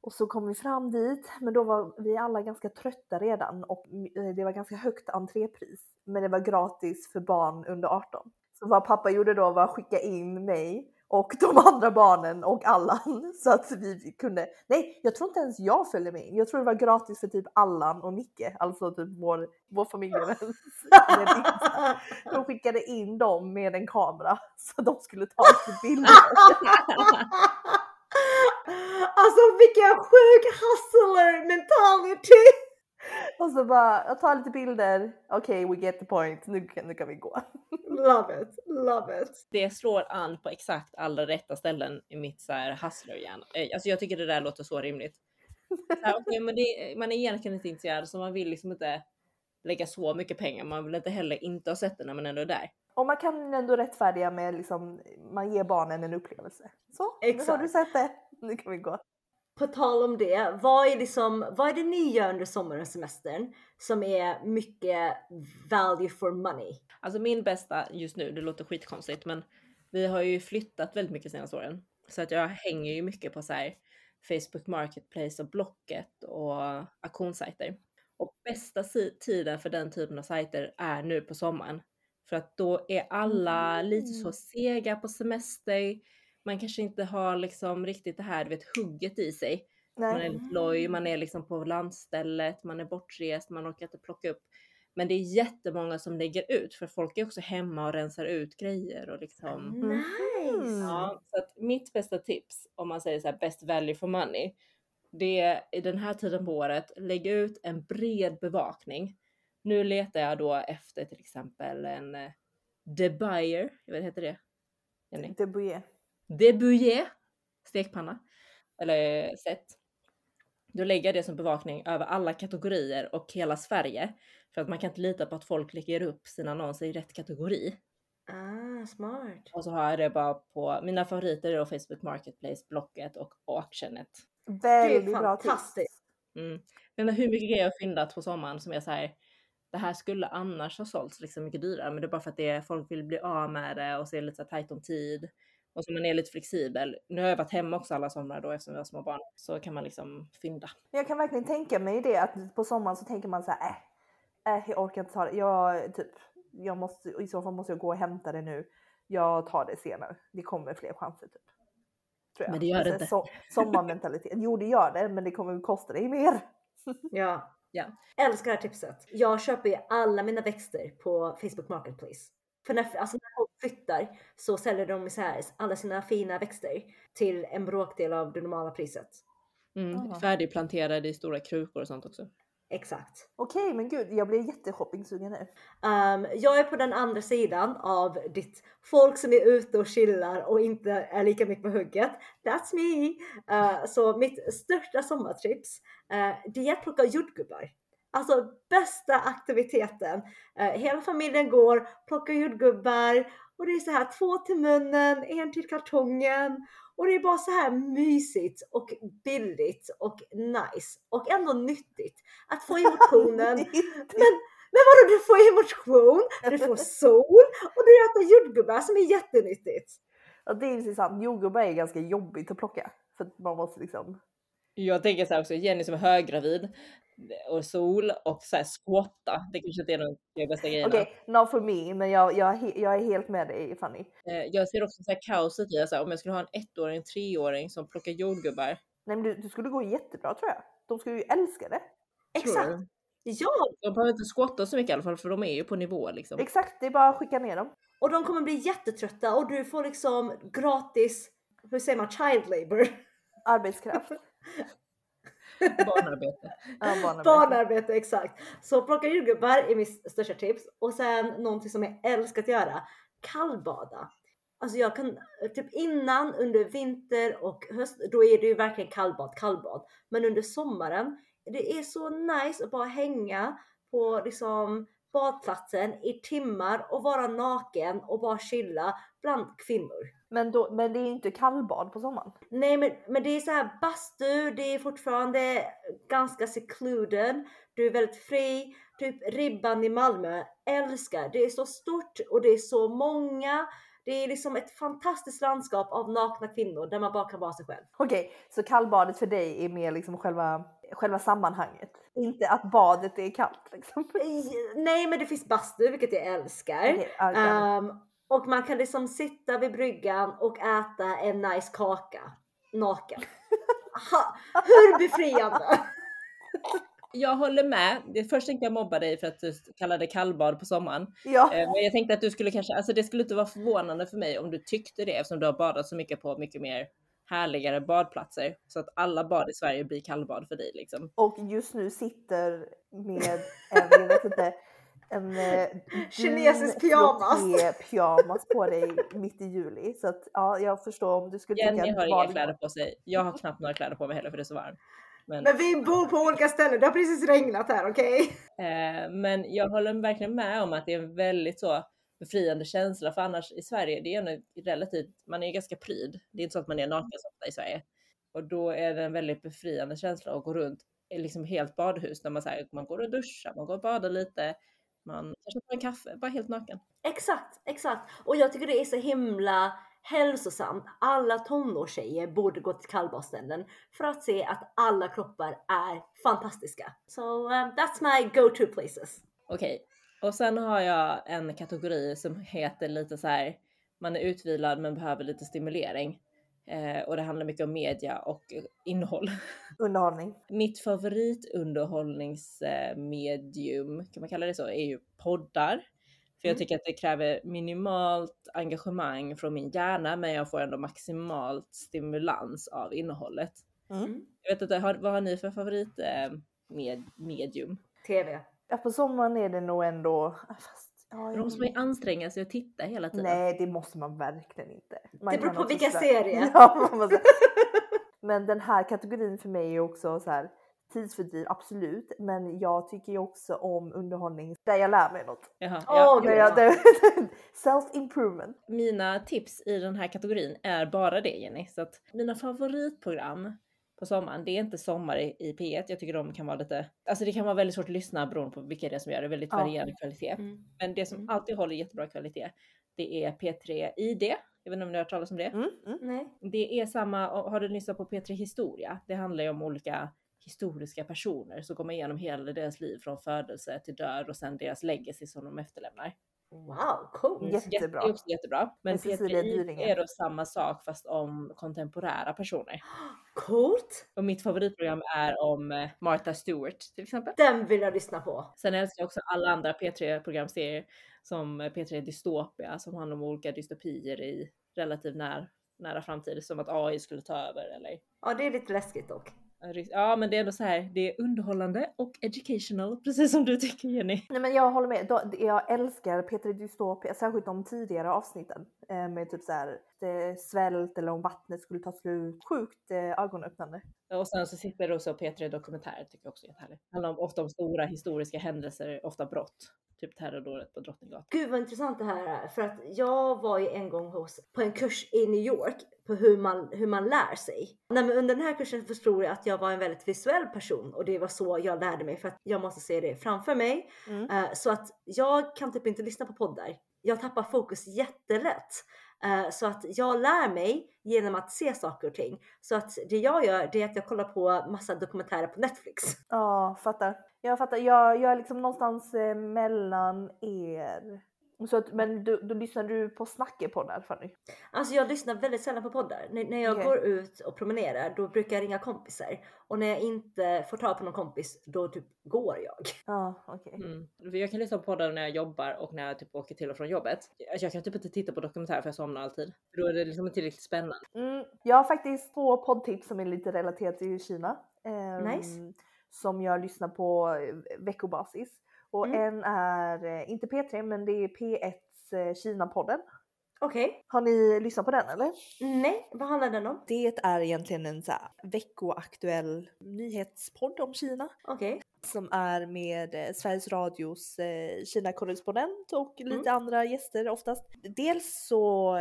[SPEAKER 1] Och så kom vi fram dit, men då var vi alla ganska trötta redan och eh, det var ganska högt entrépris. Men det var gratis för barn under 18. Så vad pappa gjorde då var att skicka in mig och de andra barnen och Allan så att vi kunde, nej jag tror inte ens jag följde med in. Jag tror det var gratis för typ Allan och Nicke, alltså typ vår, vår familjevän. De skickade in dem med en kamera så de skulle ta lite bilder.
[SPEAKER 2] alltså vilken sjuk hustler mentality!
[SPEAKER 1] Och så bara, jag tar lite bilder, okej we get the point, nu, kan- nu kan vi gå.
[SPEAKER 2] Love it, love it.
[SPEAKER 3] Det slår an på exakt alla rätta ställen i mitt så här hustlerhjärna. Eh, Alltså jag tycker det där låter så rimligt. Så här, okej, men det, man är egentligen inte intresserad så man vill liksom inte lägga så mycket pengar. Man vill inte heller inte ha sett det när man ändå är där.
[SPEAKER 1] Och man kan ändå rättfärdiga med liksom, man ger barnen en upplevelse. Så, nu har
[SPEAKER 2] Exakt.
[SPEAKER 1] du sett det, nu kan vi gå.
[SPEAKER 2] På tal om det, vad är, liksom, vad är det ni gör under sommaren och semestern som är mycket value for money?
[SPEAKER 3] Alltså min bästa just nu, det låter skitkonstigt men vi har ju flyttat väldigt mycket senaste åren. Så att jag hänger ju mycket på så här Facebook Marketplace och Blocket och auktionssajter. Och bästa tiden för den typen av sajter är nu på sommaren. För att då är alla lite så
[SPEAKER 1] Mhm.
[SPEAKER 3] sega på semester. Man kanske inte har liksom riktigt det här du vet, hugget i sig. Man är
[SPEAKER 1] Nej.
[SPEAKER 3] lite loj, man är liksom på landstället, man är bortrest, man orkar inte plocka upp. Men det är jättemånga som lägger ut för folk är också hemma och rensar ut grejer och liksom.
[SPEAKER 2] Nice!
[SPEAKER 3] Ja, så att mitt bästa tips om man säger så här best value for money. Det är i den här tiden på året, lägg ut en bred bevakning. Nu letar jag då efter till exempel en eh, De Buyer, jag vet heter det? Jenny?
[SPEAKER 1] Bouillet.
[SPEAKER 3] De Bouillet stekpanna eller set. Då lägger jag det som bevakning över alla kategorier och hela Sverige. För att man kan inte lita på att folk lägger upp sina annonser i rätt kategori.
[SPEAKER 2] Ah, smart.
[SPEAKER 3] Och så har jag det bara på mina favoriter är då Facebook Marketplace, Blocket och Auctionet.
[SPEAKER 2] Är
[SPEAKER 1] Väldigt bra tips.
[SPEAKER 2] fantastiskt.
[SPEAKER 3] Mm. Inte hur mycket grejer jag har fyndat på sommaren som jag säger det här skulle annars ha sålts liksom mycket dyrare men det är bara för att det är, folk vill bli av med det och så är det lite så här tajt om tid. Och så man är lite flexibel. Nu har jag varit hemma också alla somrar då eftersom vi har små barn. Så kan man liksom fynda.
[SPEAKER 1] Jag kan verkligen tänka mig det att på sommaren så tänker man så här, äh, äh jag orkar inte ta det. Jag typ, jag måste, i så fall måste jag gå och hämta det nu. Jag tar det senare. Det kommer fler chanser typ. Tror jag.
[SPEAKER 3] Men det gör det
[SPEAKER 1] Så-
[SPEAKER 3] inte.
[SPEAKER 1] Så, sommarmentalitet. Jo det gör det men det kommer kosta dig mer.
[SPEAKER 2] Ja.
[SPEAKER 3] Ja.
[SPEAKER 2] Älskar det här tipset. Jag köper ju alla mina växter på Facebook Marketplace. För när, alltså när folk flyttar så säljer de här alla sina fina växter till en bråkdel av det normala priset.
[SPEAKER 3] Mm.
[SPEAKER 1] Aha.
[SPEAKER 3] Färdigplanterade i stora krukor och sånt också.
[SPEAKER 2] Exakt.
[SPEAKER 1] Okej men gud jag blir jätteshoppingsugen nu.
[SPEAKER 2] Um, jag är på den andra sidan av ditt folk som är ute och chillar och inte är lika mycket på hugget. That's me! Uh, så mitt största sommartips uh, det är att plocka jordgubbar. Alltså bästa aktiviteten. Uh, hela familjen går, plockar jordgubbar och det är så här två till munnen, en till kartongen och det är bara så här mysigt och billigt och nice och ändå nyttigt att få i motionen men, men vadå, du får ju motion, du får sol och du äter jordgubbar som är jättenyttigt.
[SPEAKER 1] Ja, det är ju sant. Jordgubbar är ganska jobbigt att plocka. För att man måste liksom.
[SPEAKER 3] Jag tänker så här också, Jenny som är höggravid och sol och så här squatta. Det kanske inte är de bästa grejerna.
[SPEAKER 1] Okej, not for me men jag, jag, jag är helt med dig Fanny.
[SPEAKER 3] Eh, Jag ser också så här kaoset i att så här, om jag skulle ha en ettåring, treåring som plockar jordgubbar.
[SPEAKER 1] Nej men du, du skulle gå jättebra tror jag. De skulle ju älska det.
[SPEAKER 2] Exakt. Ja,
[SPEAKER 3] De behöver inte squatta så mycket i alla fall för de är ju på nivå liksom.
[SPEAKER 1] Exakt, det är bara att skicka ner dem.
[SPEAKER 2] och de kommer bli jättetrötta och du får liksom gratis, hur säger man, child labor.
[SPEAKER 1] Arbetskraft.
[SPEAKER 3] Barnarbete.
[SPEAKER 1] Ja, barnarbete.
[SPEAKER 2] Barnarbete, exakt. Så plocka jordgubbar är mitt största tips. Och sen någonting som jag älskar att göra, kallbada. Alltså jag kan, typ innan under vinter och höst, då är det ju verkligen kallbad, kallbad. Men under sommaren, det är så nice att bara hänga på liksom badplatsen i timmar och vara naken och bara chilla bland kvinnor.
[SPEAKER 1] Men, då, men det är inte kallbad på sommaren.
[SPEAKER 2] Nej men, men det är så här bastu, det är fortfarande ganska secluded. Du är väldigt fri. Typ Ribban i Malmö, älskar. Det är så stort och det är så många. Det är liksom ett fantastiskt landskap av nakna kvinnor där man bara kan vara sig själv.
[SPEAKER 1] Okej, så kallbadet för dig är mer liksom själva, själva sammanhanget. Inte att badet är kallt liksom.
[SPEAKER 2] Nej men det finns bastu vilket jag älskar.
[SPEAKER 1] Okej, ja, okej.
[SPEAKER 2] Och man kan liksom sitta vid bryggan och äta en nice kaka naken. Ha, hur befriande!
[SPEAKER 3] Jag håller med. Det först tänkte jag mobba dig för att du kallade kallbad på sommaren.
[SPEAKER 1] ja.
[SPEAKER 3] Eh, Men jag tänkte att du skulle kanske, alltså det skulle inte vara förvånande för mig om du tyckte det eftersom du har badat så mycket på mycket mer härligare badplatser. Så att alla bad i Sverige blir kallbad för dig liksom.
[SPEAKER 1] Och just nu sitter med en, jag vet inte, en eh,
[SPEAKER 2] Kinesisk pyjamas.
[SPEAKER 1] pyjamas på dig mitt i juli. Så att ja, jag förstår om du skulle
[SPEAKER 3] Jenny
[SPEAKER 1] tycka
[SPEAKER 3] har
[SPEAKER 1] att
[SPEAKER 3] inga kläder på sig. Jag har knappt några kläder på mig heller för det är så varmt. Men,
[SPEAKER 2] Men vi bor på olika ställen, det har precis regnat här okej?
[SPEAKER 3] eh, men jag håller verkligen med om att det är en väldigt så befriande känsla för annars i Sverige, det är ändå relativt, man är ganska pryd. Det är inte så att man är naken så ofta i Sverige. Och då är det en väldigt befriande känsla att gå runt i liksom helt badhus när man, så här, man går och duschar, man går och badar lite, man kanske tar en kaffe, bara helt naken.
[SPEAKER 2] Exakt, exakt. Och jag tycker det är så himla hälsosamt. Alla tonårstjejer borde gå till kallbadställen för att se att alla kroppar är fantastiska. So um, that's my go-to places.
[SPEAKER 3] Okej, och sen har jag en kategori som heter lite så här, man är utvilad men behöver lite stimulering. Eh, och det handlar mycket om media och eh, innehåll.
[SPEAKER 1] Underhållning.
[SPEAKER 3] Mitt favoritunderhållningsmedium, kan man kalla det så, är ju poddar. För jag
[SPEAKER 2] Mm.
[SPEAKER 3] tycker att det kräver minimalt engagemang från min hjärna men jag får ändå maximalt stimulans av innehållet.
[SPEAKER 1] Mm.
[SPEAKER 3] Jag vet inte, har, vad har ni för favorit eh, med, medium?
[SPEAKER 2] TV.
[SPEAKER 1] Ja, på sommaren är det nog ändå... ah, Fast, ja,
[SPEAKER 3] Då
[SPEAKER 1] jag-
[SPEAKER 3] måste man ju anstränga sig och titta hela tiden.
[SPEAKER 1] Nej, det måste man verkligen inte. Man
[SPEAKER 2] Det beror på
[SPEAKER 1] sådär-
[SPEAKER 2] serie.
[SPEAKER 1] Ja, Men den här kategorin för mig är också så här tidsfördriv, absolut. Men jag tycker ju också om underhållning där jag lär mig något.
[SPEAKER 3] Jaha, ja.
[SPEAKER 1] Där
[SPEAKER 2] gud,
[SPEAKER 1] jag,
[SPEAKER 2] ja.
[SPEAKER 1] där, self improvement.
[SPEAKER 3] Mina tips i den här kategorin är bara det Jenny. Så att mina favoritprogram på sommaren, det är inte Sommar i i P1. Jag tycker de kan vara lite, alltså det kan vara väldigt svårt att lyssna beroende på vilka det är som gör det, väldigt
[SPEAKER 1] Ja.
[SPEAKER 3] varierande kvalitet.
[SPEAKER 2] Mm.
[SPEAKER 3] Men det som
[SPEAKER 2] Mm.
[SPEAKER 3] alltid håller jättebra kvalitet, det är P3 ID. Jag vet inte om ni har hört talas om det?
[SPEAKER 1] Mm, mm.
[SPEAKER 2] Nej.
[SPEAKER 3] Det är samma, har du lyssnat på P3 Historia? Det handlar ju om olika historiska personer så går man igenom hela deras liv från födelse till död och sen deras legacy som de efterlämnar.
[SPEAKER 2] Wow, cool.
[SPEAKER 1] Mm. Jättebra.
[SPEAKER 3] Det är också jättebra. Men P3
[SPEAKER 1] Dyringe.
[SPEAKER 3] är då samma sak fast om kontemporära personer.
[SPEAKER 2] Coolt.
[SPEAKER 3] Och mitt favoritprogram är om eh, Martha Stewart till exempel.
[SPEAKER 2] Den vill jag lyssna på.
[SPEAKER 3] Sen älskar jag också alla andra P3-programserier som eh, P3 Dystopia som handlar om olika dystopier i relativt när, nära framtid. Som att AI skulle ta över eller
[SPEAKER 2] Ja, det är lite läskigt dock.
[SPEAKER 3] Ja men det är ändå så här, det är underhållande och educational precis som du tycker Jenny.
[SPEAKER 1] Nej men jag håller med. Jag älskar Peter Dystopia, särskilt de tidigare avsnitten. eh, Med typ så här svält eller om vattnet skulle ta slut. Sjukt eh, ögonöppnande.
[SPEAKER 3] Och sen så sitter det också P3 Dokumentär tycker jag också är. Det handlar om, ofta om stora historiska händelser, ofta brott. Typ terrordådet på Drottninggatan.
[SPEAKER 2] Gud vad intressant det här är. För att jag var ju en gång hos, på en kurs i New York på hur man, hur man lär sig. Nej, men under den här kursen förstod jag att jag var en väldigt visuell person och det var så jag lärde mig för att jag måste se det framför mig.
[SPEAKER 1] Mm.
[SPEAKER 2] Eh, så att jag kan typ inte lyssna på poddar. Jag tappar fokus jättelätt. Eh, så att jag lär mig genom att se saker och ting. Så att det jag gör det är att jag kollar på massa dokumentärer på Netflix.
[SPEAKER 1] Ja, fattar. Jag fattar. Jag, jag är liksom någonstans eh, mellan er. Så att, men du, då lyssnar du på snackepoddar Fanny?
[SPEAKER 2] Alltså jag lyssnar väldigt sällan på poddar. N- när jag
[SPEAKER 1] Okej.
[SPEAKER 2] går ut och promenerar då brukar jag ringa kompisar. Och när jag inte får tag på någon kompis då typ går jag.
[SPEAKER 1] Ja, okej.
[SPEAKER 3] Mm. För Jag kan lyssna på poddar när jag jobbar och när jag typ åker till och från jobbet. Alltså jag kan typ inte titta på dokumentär för jag somnar alltid. För då är det liksom inte tillräckligt spännande.
[SPEAKER 1] Mm, jag har faktiskt två poddtips som är lite relaterat till Kina. ehm,
[SPEAKER 2] Nice.
[SPEAKER 1] Som jag lyssnar på eh, veckobasis. Och
[SPEAKER 2] Mm.
[SPEAKER 1] en är, eh, inte P3, men det är P1s eh, Kina-podden.
[SPEAKER 2] Okej.
[SPEAKER 1] Har ni lyssnat på den eller?
[SPEAKER 2] Nej, vad handlar den om?
[SPEAKER 1] Det är egentligen en så veckoaktuell nyhetspodd om Kina.
[SPEAKER 2] Okej.
[SPEAKER 1] Som är med Sveriges Radios Kina-korrespondent och lite
[SPEAKER 2] Mm.
[SPEAKER 1] andra gäster oftast. Dels så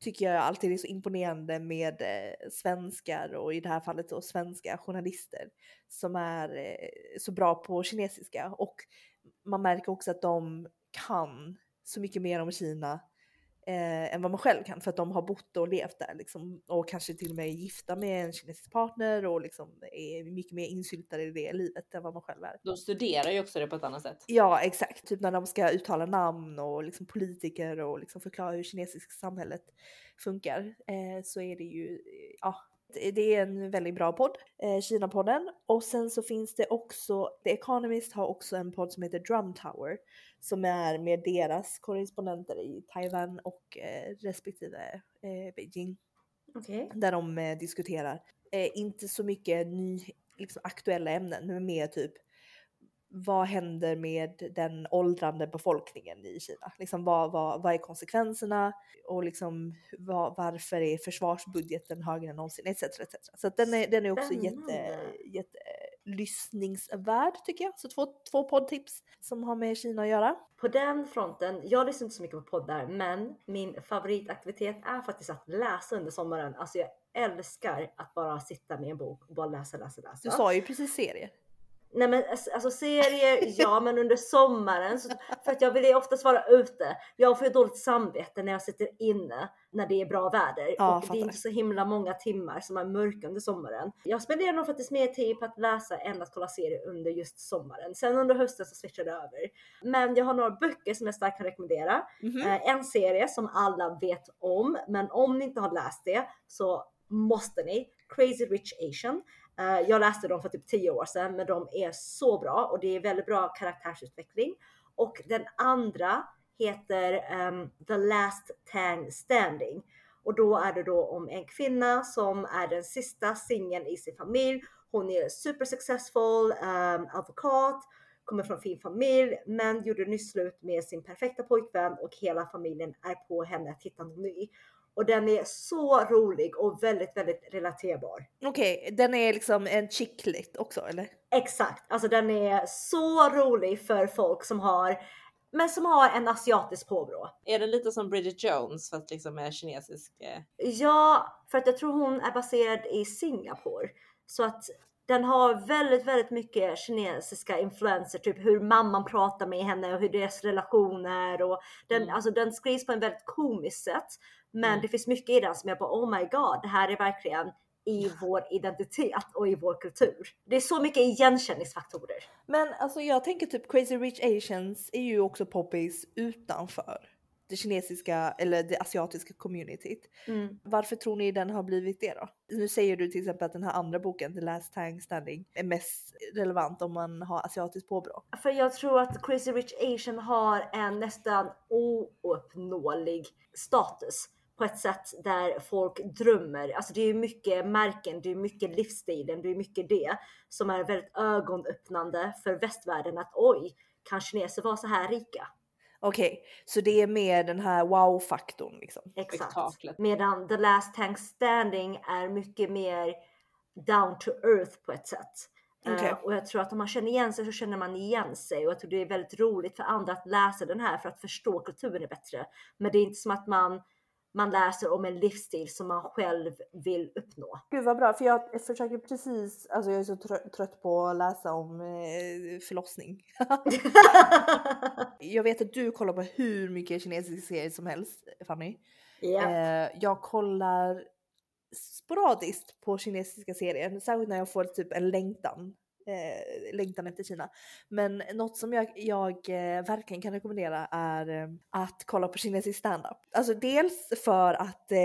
[SPEAKER 1] tycker jag alltid är så imponerande med eh, svenskar och i det här fallet då svenska journalister som är eh, så bra på kinesiska. Och man märker också att de kan så mycket mer om Kina eh, än vad man själv kan för att de har bott och levt där liksom, och kanske till och med är gifta med en kinesisk partner och liksom är mycket mer insyltade i det livet än vad man själv är.
[SPEAKER 3] De studerar ju också det på ett annat sätt.
[SPEAKER 1] Ja exakt, typ när de ska uttala namn och liksom politiker och liksom förklara hur kinesiska samhället funkar eh, så är det ju, ja det är en väldigt bra podd, eh, Kina-podden. Och sen så finns det också, The Economist har också en podd som heter Drum Tower som är med deras korrespondenter i Taiwan och eh, respektive eh, Beijing
[SPEAKER 2] Okej.
[SPEAKER 1] där de eh, diskuterar, inte så mycket ny, liksom, aktuella ämnen, men mer typ vad händer med den åldrande befolkningen i Kina? Liksom vad, vad, vad är konsekvenserna och liksom vad, varför är försvarsbudgeten högre än någonsin etc. etc. Så den, är, den är också jätte, jätte lyssningsvärd tycker jag. Så två, två poddtips som har med Kina att göra.
[SPEAKER 2] På den fronten, jag lyssnar inte så mycket på poddar men min favoritaktivitet är faktiskt att läsa under sommaren. Alltså jag älskar att bara sitta med en bok och bara läsa, läsa, läsa.
[SPEAKER 1] Du sa ju precis serier.
[SPEAKER 2] Nej men alltså- alltså serier, ja men under sommaren. Så, för att jag vill ju oftast vara ute. Jag får ju dåligt samvete när jag sitter inne när det är bra väder.
[SPEAKER 1] Ja,
[SPEAKER 2] och det är inte så himla många timmar som är mörka under sommaren. Jag spenderar nog faktiskt mer tid på att läsa än att kolla serier under just sommaren. Sen under hösten så switchar det över. Men jag har några böcker som jag starkt kan rekommendera.
[SPEAKER 1] Mhm.
[SPEAKER 2] Eh, en serie som alla vet om, men om ni inte har läst det så måste ni. Crazy Rich Asian. Eh, jag läste dem för typ 10 år sedan, men de är så bra och det är väldigt bra karaktärsutveckling. Och den andra heter um, The Last Tang Standing och då är det då om en kvinna som är den sista singeln i sin familj. Hon är super successful um, ehm, advokat, kommer från fin familj, men gjorde nyss slut med sin perfekta pojkvän och hela familjen är på henne att hitta någon ny. Och den är så rolig och väldigt, väldigt relaterbar.
[SPEAKER 1] Okej, okay, den är liksom en chicklit också eller?
[SPEAKER 2] Exakt, alltså den är så rolig för folk som har men som har en asiatisk påbrå.
[SPEAKER 3] Är den lite som Bridget Jones fast liksom är kinesisk? Eh?
[SPEAKER 2] Ja, för att jag tror hon är baserad i Singapore så att den har väldigt, väldigt mycket kinesiska influenser, typ hur mamman pratar med henne och hur deras relationer och den, mm. alltså den skrivs på en väldigt komiskt sätt. Men mm. det finns mycket i den som jag bara oh my god, det här är verkligen i vår identitet och i vår kultur. Det är så mycket igenkänningsfaktorer.
[SPEAKER 1] Men alltså jag tänker typ Crazy Rich Asians är ju också poppis utanför det kinesiska eller det asiatiska communityt. Mm. Varför tror ni den har blivit det då? Nu säger du till exempel att den här andra boken, The Last Tang Standing, är mest relevant om man har asiatiskt påbrå.
[SPEAKER 2] För jag tror att Crazy Rich Asian har en nästan ouppnåelig status på ett sätt där folk drömmer. Alltså det är mycket märken, det är mycket livsstilen, det är mycket det som är väldigt ögonöppnande för västvärlden att oj, kan kineser vara så här rika?
[SPEAKER 1] Okej, okay, så det är mer den här wow-faktorn liksom?
[SPEAKER 2] Exakt. Medan The Last Tank Standing är mycket mer down to earth på ett sätt. Okay. Uh, och jag tror att om man känner igen sig så känner man igen sig och jag tror det är väldigt roligt för andra att läsa den här för att förstå kulturen bättre. Men det är inte som att man man läser om en livsstil som man själv vill uppnå.
[SPEAKER 1] Gud vad bra, för jag försöker precis, alltså jag är så trött på att läsa om eh, förlossning. jag vet att du kollar på hur mycket kinesiska serier som helst Fanny.
[SPEAKER 2] Yeah.
[SPEAKER 1] Eh, jag kollar sporadiskt på kinesiska serier, särskilt när jag får typ en längtan eh, längtan efter Kina. Men något som jag, jag eh, verkligen kan rekommendera är eh, att kolla på kinesisk standup. Alltså dels för att eh,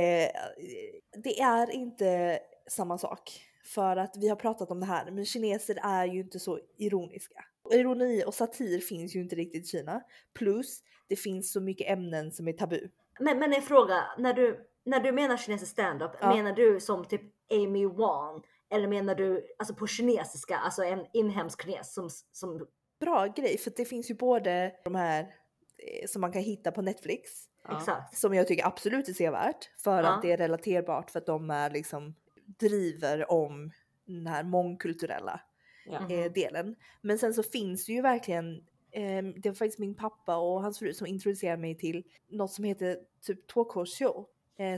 [SPEAKER 1] det är inte samma sak. För att vi har pratat om det här, men kineser är ju inte så ironiska. Ironi och satir finns ju inte riktigt i Kina. Plus det finns så mycket ämnen som är tabu.
[SPEAKER 2] Men, men en fråga, när du, när du menar kinesisk standup, ja. menar du som typ Amy Wan eller menar du alltså på kinesiska, alltså en inhemsk kines som, som...
[SPEAKER 1] Bra grej, för det finns ju både de här eh, som man kan hitta på Netflix.
[SPEAKER 2] Exakt.
[SPEAKER 1] Som jag tycker absolut är sevärt för ja. att det är relaterbart för att de är liksom driver om den här mångkulturella ja. eh, delen. Men sen så finns det ju verkligen eh, det var faktiskt min pappa och hans fru som introducerade mig till något som heter typ eh,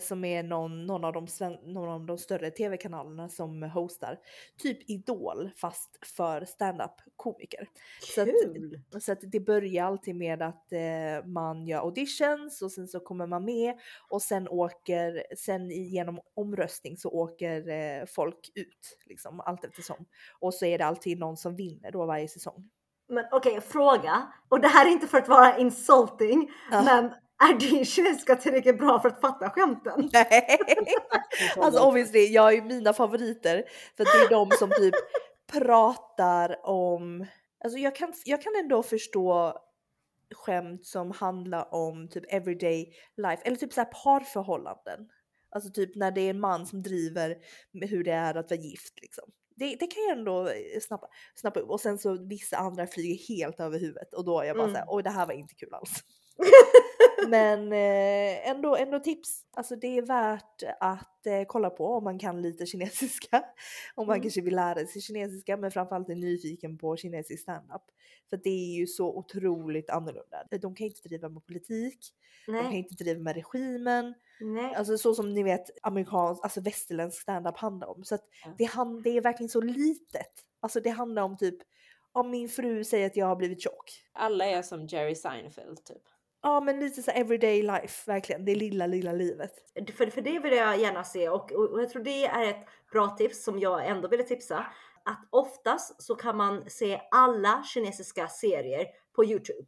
[SPEAKER 1] som är någon, någon, av de, någon av de större tv-kanalerna som hostar typ Idol fast för stand-up komiker. Så att, så att det börjar alltid med att eh, man gör auditions och sen så kommer man med och sen åker, sen genom omröstning så åker eh, folk ut liksom allt eftersom. Och så är det alltid någon som vinner då varje säsong.
[SPEAKER 2] Men okej, okay, fråga. Och det här är inte för att vara insulting, ja. men är din kinesiska tillräckligt bra för att fatta skämten?
[SPEAKER 1] Nej, alltså obviously, jag är mina favoriter för det är de som typ pratar om, alltså jag kan, jag kan ändå förstå skämt som handlar om typ everyday life eller typ så här parförhållanden. Alltså typ när det är en man som driver med hur det är att vara gift liksom. Det, det kan jag ändå snappa, snappa upp och sen så vissa andra flyger helt över huvudet och då är jag bara mm. såhär, oj det här var inte kul alls. Men eh, ändå, ändå tips. Alltså det är värt att eh, kolla på om man kan lite kinesiska. Om man mm. kanske vill lära sig kinesiska men framförallt är nyfiken på kinesisk standup. För det är ju så otroligt annorlunda. De kan inte driva med politik. Nej. De kan inte driva med regimen.
[SPEAKER 2] Nej.
[SPEAKER 1] Alltså så som ni vet amerikansk, alltså västerländsk standup handlar om. Så att ja. det, det är verkligen så litet. Alltså det handlar om typ om min fru säger att jag har blivit tjock.
[SPEAKER 3] Alla är som Jerry Seinfeld typ.
[SPEAKER 1] Ja men lite så everyday life verkligen, det lilla lilla livet.
[SPEAKER 2] För, för det vill jag gärna se och, och, jag tror det är ett bra tips som jag ändå ville tipsa. Att oftast så kan man se alla kinesiska serier på Youtube.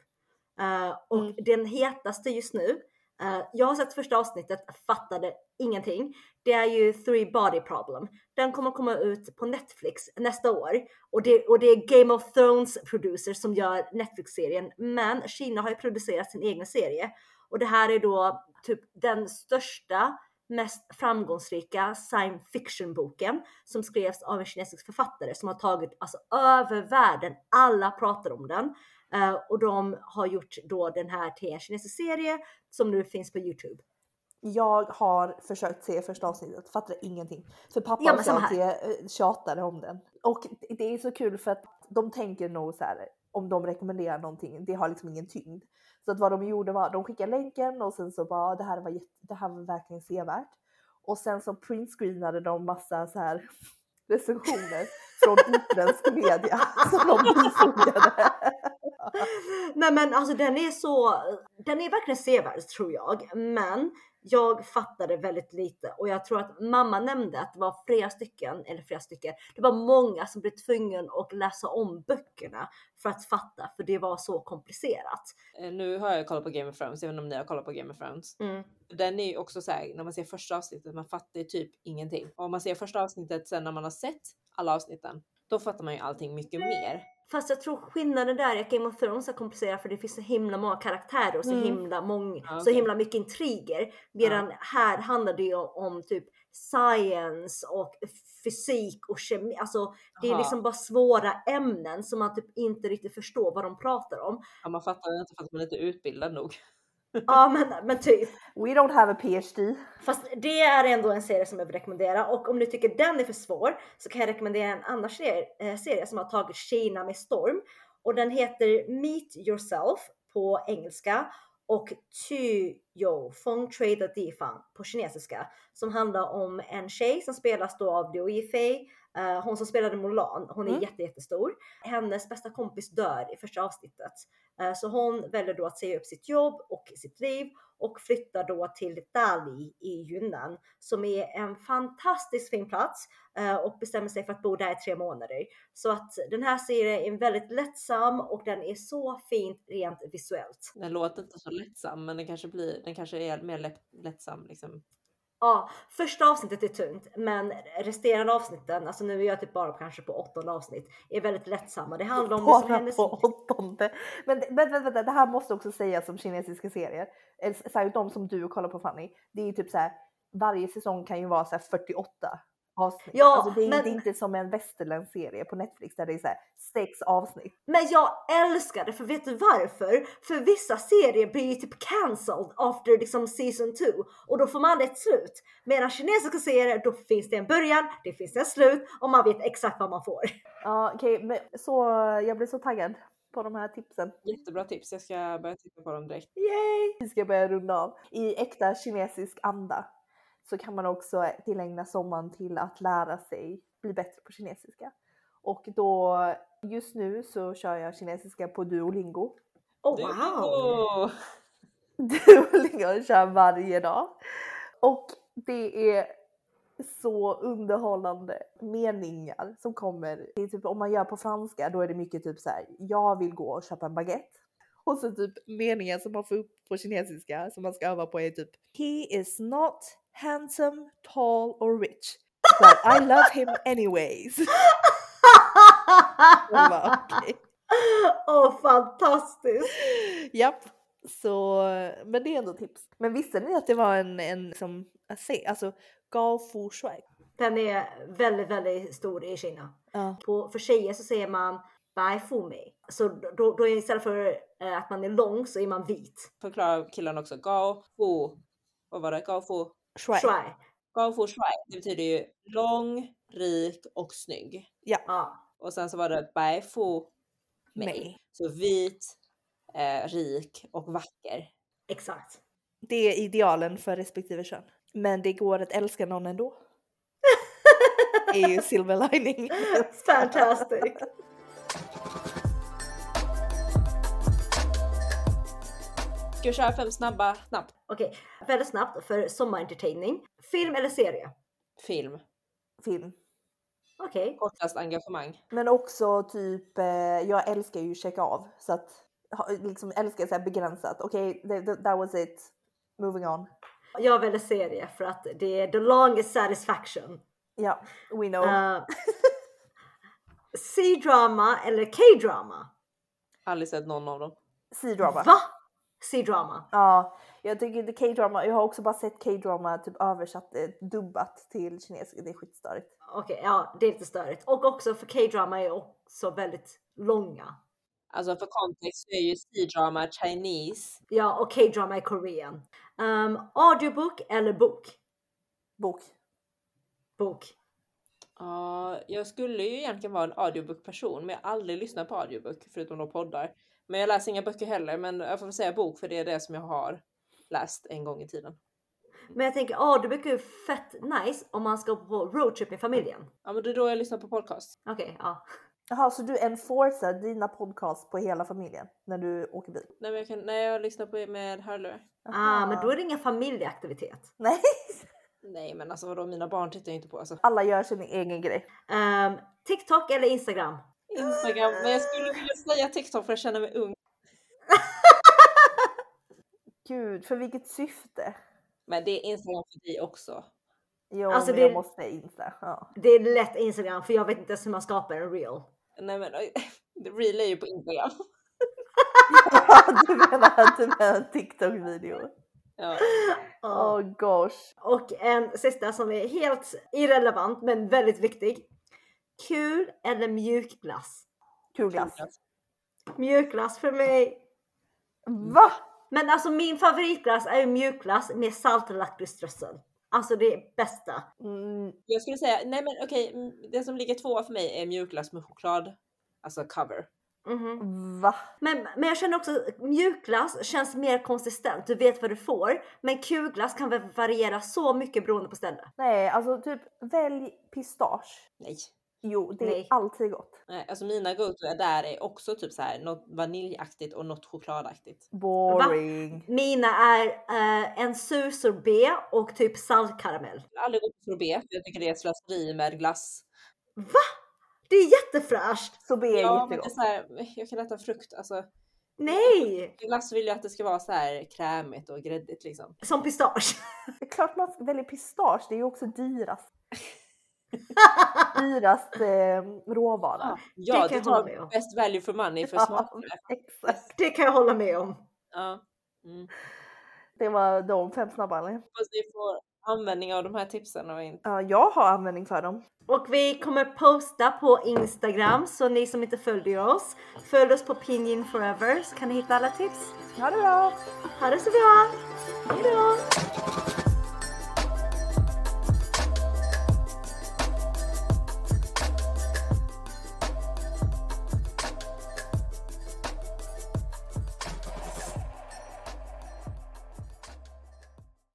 [SPEAKER 2] Uh, och mm. den hetaste just nu Eh, jag har sett första avsnittet, fattade ingenting. Det är ju Three Body Problem. Den kommer komma ut på Netflix nästa år och det, och det är Game of Thrones producer som gör Netflix-serien. Men Kina har ju producerat sin egen serie och det här är då typ den största mest framgångsrika science fiction boken som skrevs av en kinesisk författare som har tagit alltså över världen. Alla pratar om den uh, och de har gjort då den här till en kinesisk serie som nu finns på Youtube.
[SPEAKER 1] Jag har försökt se första avsnittet, fattar ingenting. För pappa
[SPEAKER 2] Ja,
[SPEAKER 1] ja,
[SPEAKER 2] men samma här.
[SPEAKER 1] alltid tjatade om den. Och det är så kul för att de tänker nog så här, om de rekommenderar någonting, det har liksom ingen tyngd. Så att vad de gjorde var, de skickade länken och sen så bara, det här var, det här var verkligen sevärt. Och sen så printscreenade de massa så här recensioner från utländsk media som de bifogade.
[SPEAKER 2] Nej men alltså den är så, den är verkligen sevärd tror jag. Men jag fattade väldigt lite och jag tror att mamma nämnde att det var flera stycken, eller flera stycken, det var många som blev tvungna att läsa om böckerna för att fatta, för det var så komplicerat.
[SPEAKER 3] Eh, Nu har jag kollat på Game of Thrones, inte om ni har kollat på Game of Thrones.
[SPEAKER 2] Mm.
[SPEAKER 3] Den är ju också så här, när man ser första avsnittet, man fattar ju typ ingenting. Och om man ser första avsnittet sen när man har sett alla avsnitten, då fattar man ju allting mycket mer.
[SPEAKER 2] Fast jag tror skillnaden där är att Game of Thrones är komplicerat för det finns så himla många karaktärer och så
[SPEAKER 1] Mm.
[SPEAKER 2] himla många,
[SPEAKER 3] Ja,
[SPEAKER 2] så himla mycket intriger. Medan här handlar det ju om typ science och fysik och kemi. Alltså det är
[SPEAKER 3] Aha.
[SPEAKER 2] liksom bara svåra ämnen som man typ inte riktigt förstår vad de pratar om.
[SPEAKER 3] Ja, man fattar inte för att man inte är utbildad nog
[SPEAKER 2] ja men, men typ.
[SPEAKER 1] We don't have a PhD.
[SPEAKER 2] Fast det är ändå en serie som jag vill rekommendera. Och om ni tycker den är för svår så kan jag rekommendera en annan serie, eh, som har tagit Kina med storm. Och den heter Meet Yourself på engelska. Och Ty Yo Feng Trade Difan på kinesiska. Som handlar om en tjej som spelas då av Liu Yifei. Eh, hon som spelade Mulan, hon är
[SPEAKER 1] Mm.
[SPEAKER 2] jätte, jättestor. Hennes bästa kompis dör i första avsnittet. Eh, så hon väljer då att säga upp sitt jobb och sitt liv och flyttar då till Dali i Yunnan som är en fantastiskt fin plats eh, och bestämmer sig för att bo där i tre månader. Så att den här serien är väldigt lättsam och den är så fint rent visuellt.
[SPEAKER 3] Den låter inte så lättsam, men den kanske blir, den kanske är mer lätt, lättsam liksom.
[SPEAKER 2] Ja, första avsnittet är tungt, men resterande avsnitten, alltså nu är jag typ bara kanske på åttonde avsnitt, är väldigt lättsamma. Det handlar om
[SPEAKER 1] Bara
[SPEAKER 2] hennes...
[SPEAKER 1] på åttonde. Men vänta, vänta, det här måste också sägas som kinesiska serier. Särskilt de som du kollar på Fanny. Det är typ så här, varje säsong kan ju vara så här 48 avsnitt.
[SPEAKER 2] Ja,
[SPEAKER 1] alltså det, är,
[SPEAKER 2] men-
[SPEAKER 1] det är inte som en västerländsk serie på Netflix där det är så här sex avsnitt.
[SPEAKER 2] Men jag älskar det, för vet du varför? För vissa serier blir ju typ cancelled after liksom season 2 och då får man ett slut. Medan kinesiska serier, då finns det en början, det finns ett slut och man vet exakt vad man får.
[SPEAKER 1] Ja, okej, men så jag blir så taggad på de här tipsen.
[SPEAKER 3] Jättebra tips, jag ska börja titta på dem direkt.
[SPEAKER 2] Yay!
[SPEAKER 1] Vi ska börja runda av. I äkta kinesisk anda så kan man också tillägna sommaren till att lära sig bli bättre på kinesiska. Och då just nu så kör jag kinesiska på Duolingo.
[SPEAKER 2] Oh
[SPEAKER 3] Du-
[SPEAKER 2] wow!
[SPEAKER 1] Duolingo kör varje dag. Och det är så underhållande meningar som kommer. Det är typ om man gör på franska då är det mycket typ så här. Jag vill gå och köpa en baguette. Och så typ meningen som man får upp på kinesiska som man ska öva på är typ He is not handsome, tall or rich. But I love him anyways. Bara, okej.
[SPEAKER 2] Åh fantastiskt!
[SPEAKER 1] Japp. Så, men det är ändå tips. Men visste ni att det var en, en som, alltså Gao Fu Shui?
[SPEAKER 2] Den är väldigt, väldigt stor i Kina.
[SPEAKER 1] Ja.
[SPEAKER 2] På, för tjejer så säger man Bai Fu Mei. Så då, då är istället för eh, att man är lång så är man vit.
[SPEAKER 3] Förklara killarna också. Gao Fu. Vad var det? Gao Fu.
[SPEAKER 1] Shui.
[SPEAKER 2] Shuai.
[SPEAKER 3] Gao Fu Shuai. Det betyder ju lång, rik och snygg.
[SPEAKER 2] Ja.
[SPEAKER 3] Och sen så var det Bai Fu Mei.
[SPEAKER 1] Mei.
[SPEAKER 3] Så vit, eh, rik och vacker.
[SPEAKER 2] Exakt.
[SPEAKER 1] Det är idealen för respektive kön. Men det går att älska någon ändå. är ju silver lining.
[SPEAKER 3] Ska vi köra fem snabba snabbt?
[SPEAKER 2] Okej, väldigt snabbt för sommarentertaining. Film eller serie?
[SPEAKER 3] Film.
[SPEAKER 1] Film.
[SPEAKER 2] Okej.
[SPEAKER 3] Kortast engagemang.
[SPEAKER 1] Men också typ, eh, jag älskar ju checka av. Så att liksom älskar så begränsat. Okej, okay, that was it. Moving on.
[SPEAKER 2] Jag väljer serie för att det är the longest satisfaction.
[SPEAKER 1] Ja, we know.
[SPEAKER 2] Uh, C-drama eller K-drama?
[SPEAKER 3] Aldrig sett någon av dem.
[SPEAKER 1] C-drama.
[SPEAKER 2] Va? C-drama.
[SPEAKER 1] Ja, jag tycker det K-drama. Jag har också bara sett K-drama typ översatt, eh, dubbat till kinesiska. Det är skitstörigt.
[SPEAKER 2] Okej, ja det är lite störigt. Och också för K-drama är också väldigt långa.
[SPEAKER 3] Alltså för kontext så är ju C-drama Chinese.
[SPEAKER 2] Ja, och K-drama är Korean. Um, audiobook eller bok?
[SPEAKER 1] Bok.
[SPEAKER 2] Bok.
[SPEAKER 3] Ja, jag skulle ju egentligen vara en audiobook-person, men jag har aldrig lyssnat på audiobook förutom de poddar. Men jag läser inga böcker heller, men jag får väl säga bok för det är det som jag har läst en gång i tiden.
[SPEAKER 2] Men jag tänker audiobook är fett nice om man ska på roadtrip med familjen.
[SPEAKER 3] Ja, men det är då jag lyssnar på podcast.
[SPEAKER 2] Okej, ja.
[SPEAKER 1] Jaha, så du enforcar dina podcasts på hela familjen när du åker bil?
[SPEAKER 3] Nej, men jag kan, nej, jag lyssnar på med hörlurar.
[SPEAKER 2] Ah, men då är det ingen familjeaktivitet.
[SPEAKER 1] Nej,
[SPEAKER 3] Nej, men alltså vadå, mina barn tittar ju inte på alltså.
[SPEAKER 1] alla gör sin egen grej.
[SPEAKER 2] Um, TikTok eller Instagram?
[SPEAKER 3] Instagram, men jag skulle vilja säga TikTok för jag känner mig ung.
[SPEAKER 1] Gud, för vilket syfte?
[SPEAKER 3] Men det är Instagram för dig också.
[SPEAKER 1] Jo,
[SPEAKER 2] Alltså,
[SPEAKER 1] men
[SPEAKER 2] det-
[SPEAKER 1] jag måste insta. Ja.
[SPEAKER 2] Det är lätt Instagram för jag vet inte ens hur man skapar en reel.
[SPEAKER 3] Nej men Reel är ju på Instagram.
[SPEAKER 1] du menar, du menar en TikTok-video?
[SPEAKER 3] Ja.
[SPEAKER 1] Oh gosh.
[SPEAKER 2] Och en sista som är helt irrelevant men väldigt viktig. Kul eller mjukglass?
[SPEAKER 1] Kul glass.
[SPEAKER 2] Mjukglass för mig.
[SPEAKER 1] Va?
[SPEAKER 2] Men alltså min favoritglass är ju mjukglass med salt och lakritsströssel. Alltså det är bästa.
[SPEAKER 1] Mm,
[SPEAKER 3] Jag skulle säga, nej men okej, mm, det som ligger tvåa för mig är mjukglass med choklad. Alltså cover.
[SPEAKER 2] Mhm.
[SPEAKER 1] va?
[SPEAKER 2] Men, men jag känner också att mjukglass känns mer konsistent. Du vet vad du får. Men kulglass kan väl variera så mycket beroende på ställe.
[SPEAKER 1] Nej, alltså typ välj pistage.
[SPEAKER 3] Nej.
[SPEAKER 1] Jo, det är
[SPEAKER 2] Nej.
[SPEAKER 1] alltid gott.
[SPEAKER 3] nej alltså mina go-to där är också typ så här något vaniljaktigt och något chokladaktigt.
[SPEAKER 1] Boring.
[SPEAKER 2] Mina är eh, en sur sorbet och typ saltkaramell.
[SPEAKER 3] Jag har aldrig gått på sorbet jag tycker det är slöseri med glass.
[SPEAKER 2] Va? Det är jättefräscht!
[SPEAKER 1] Sorbet är
[SPEAKER 3] Ja men det är
[SPEAKER 1] jättegott.
[SPEAKER 3] så här, jag kan äta frukt. Alltså
[SPEAKER 2] Nej!
[SPEAKER 3] glass vill jag att det ska vara så här krämigt och gräddigt liksom.
[SPEAKER 2] Som pistage.
[SPEAKER 1] Det är klart man väljer pistage, det är ju också dyrast. Dyrast eh, råvara.
[SPEAKER 3] Ja,
[SPEAKER 2] kan
[SPEAKER 3] det
[SPEAKER 2] jag hålla
[SPEAKER 3] tar
[SPEAKER 2] med om.
[SPEAKER 3] best value for money för
[SPEAKER 1] Ja,
[SPEAKER 3] smakerna.
[SPEAKER 1] exakt.
[SPEAKER 2] Det kan jag hålla med om.
[SPEAKER 3] Ja. Mm.
[SPEAKER 1] Det var de fem snabba.
[SPEAKER 3] Hoppas ni får användning av de här tipsen och inte
[SPEAKER 1] Ja, jag har användning för dem.
[SPEAKER 2] Och vi kommer posta på Instagram så ni som inte följer oss, följ oss på Pinion Forever så kan ni hitta alla tips.
[SPEAKER 1] Ha det bra!
[SPEAKER 2] Ha det så bra! Hejdå!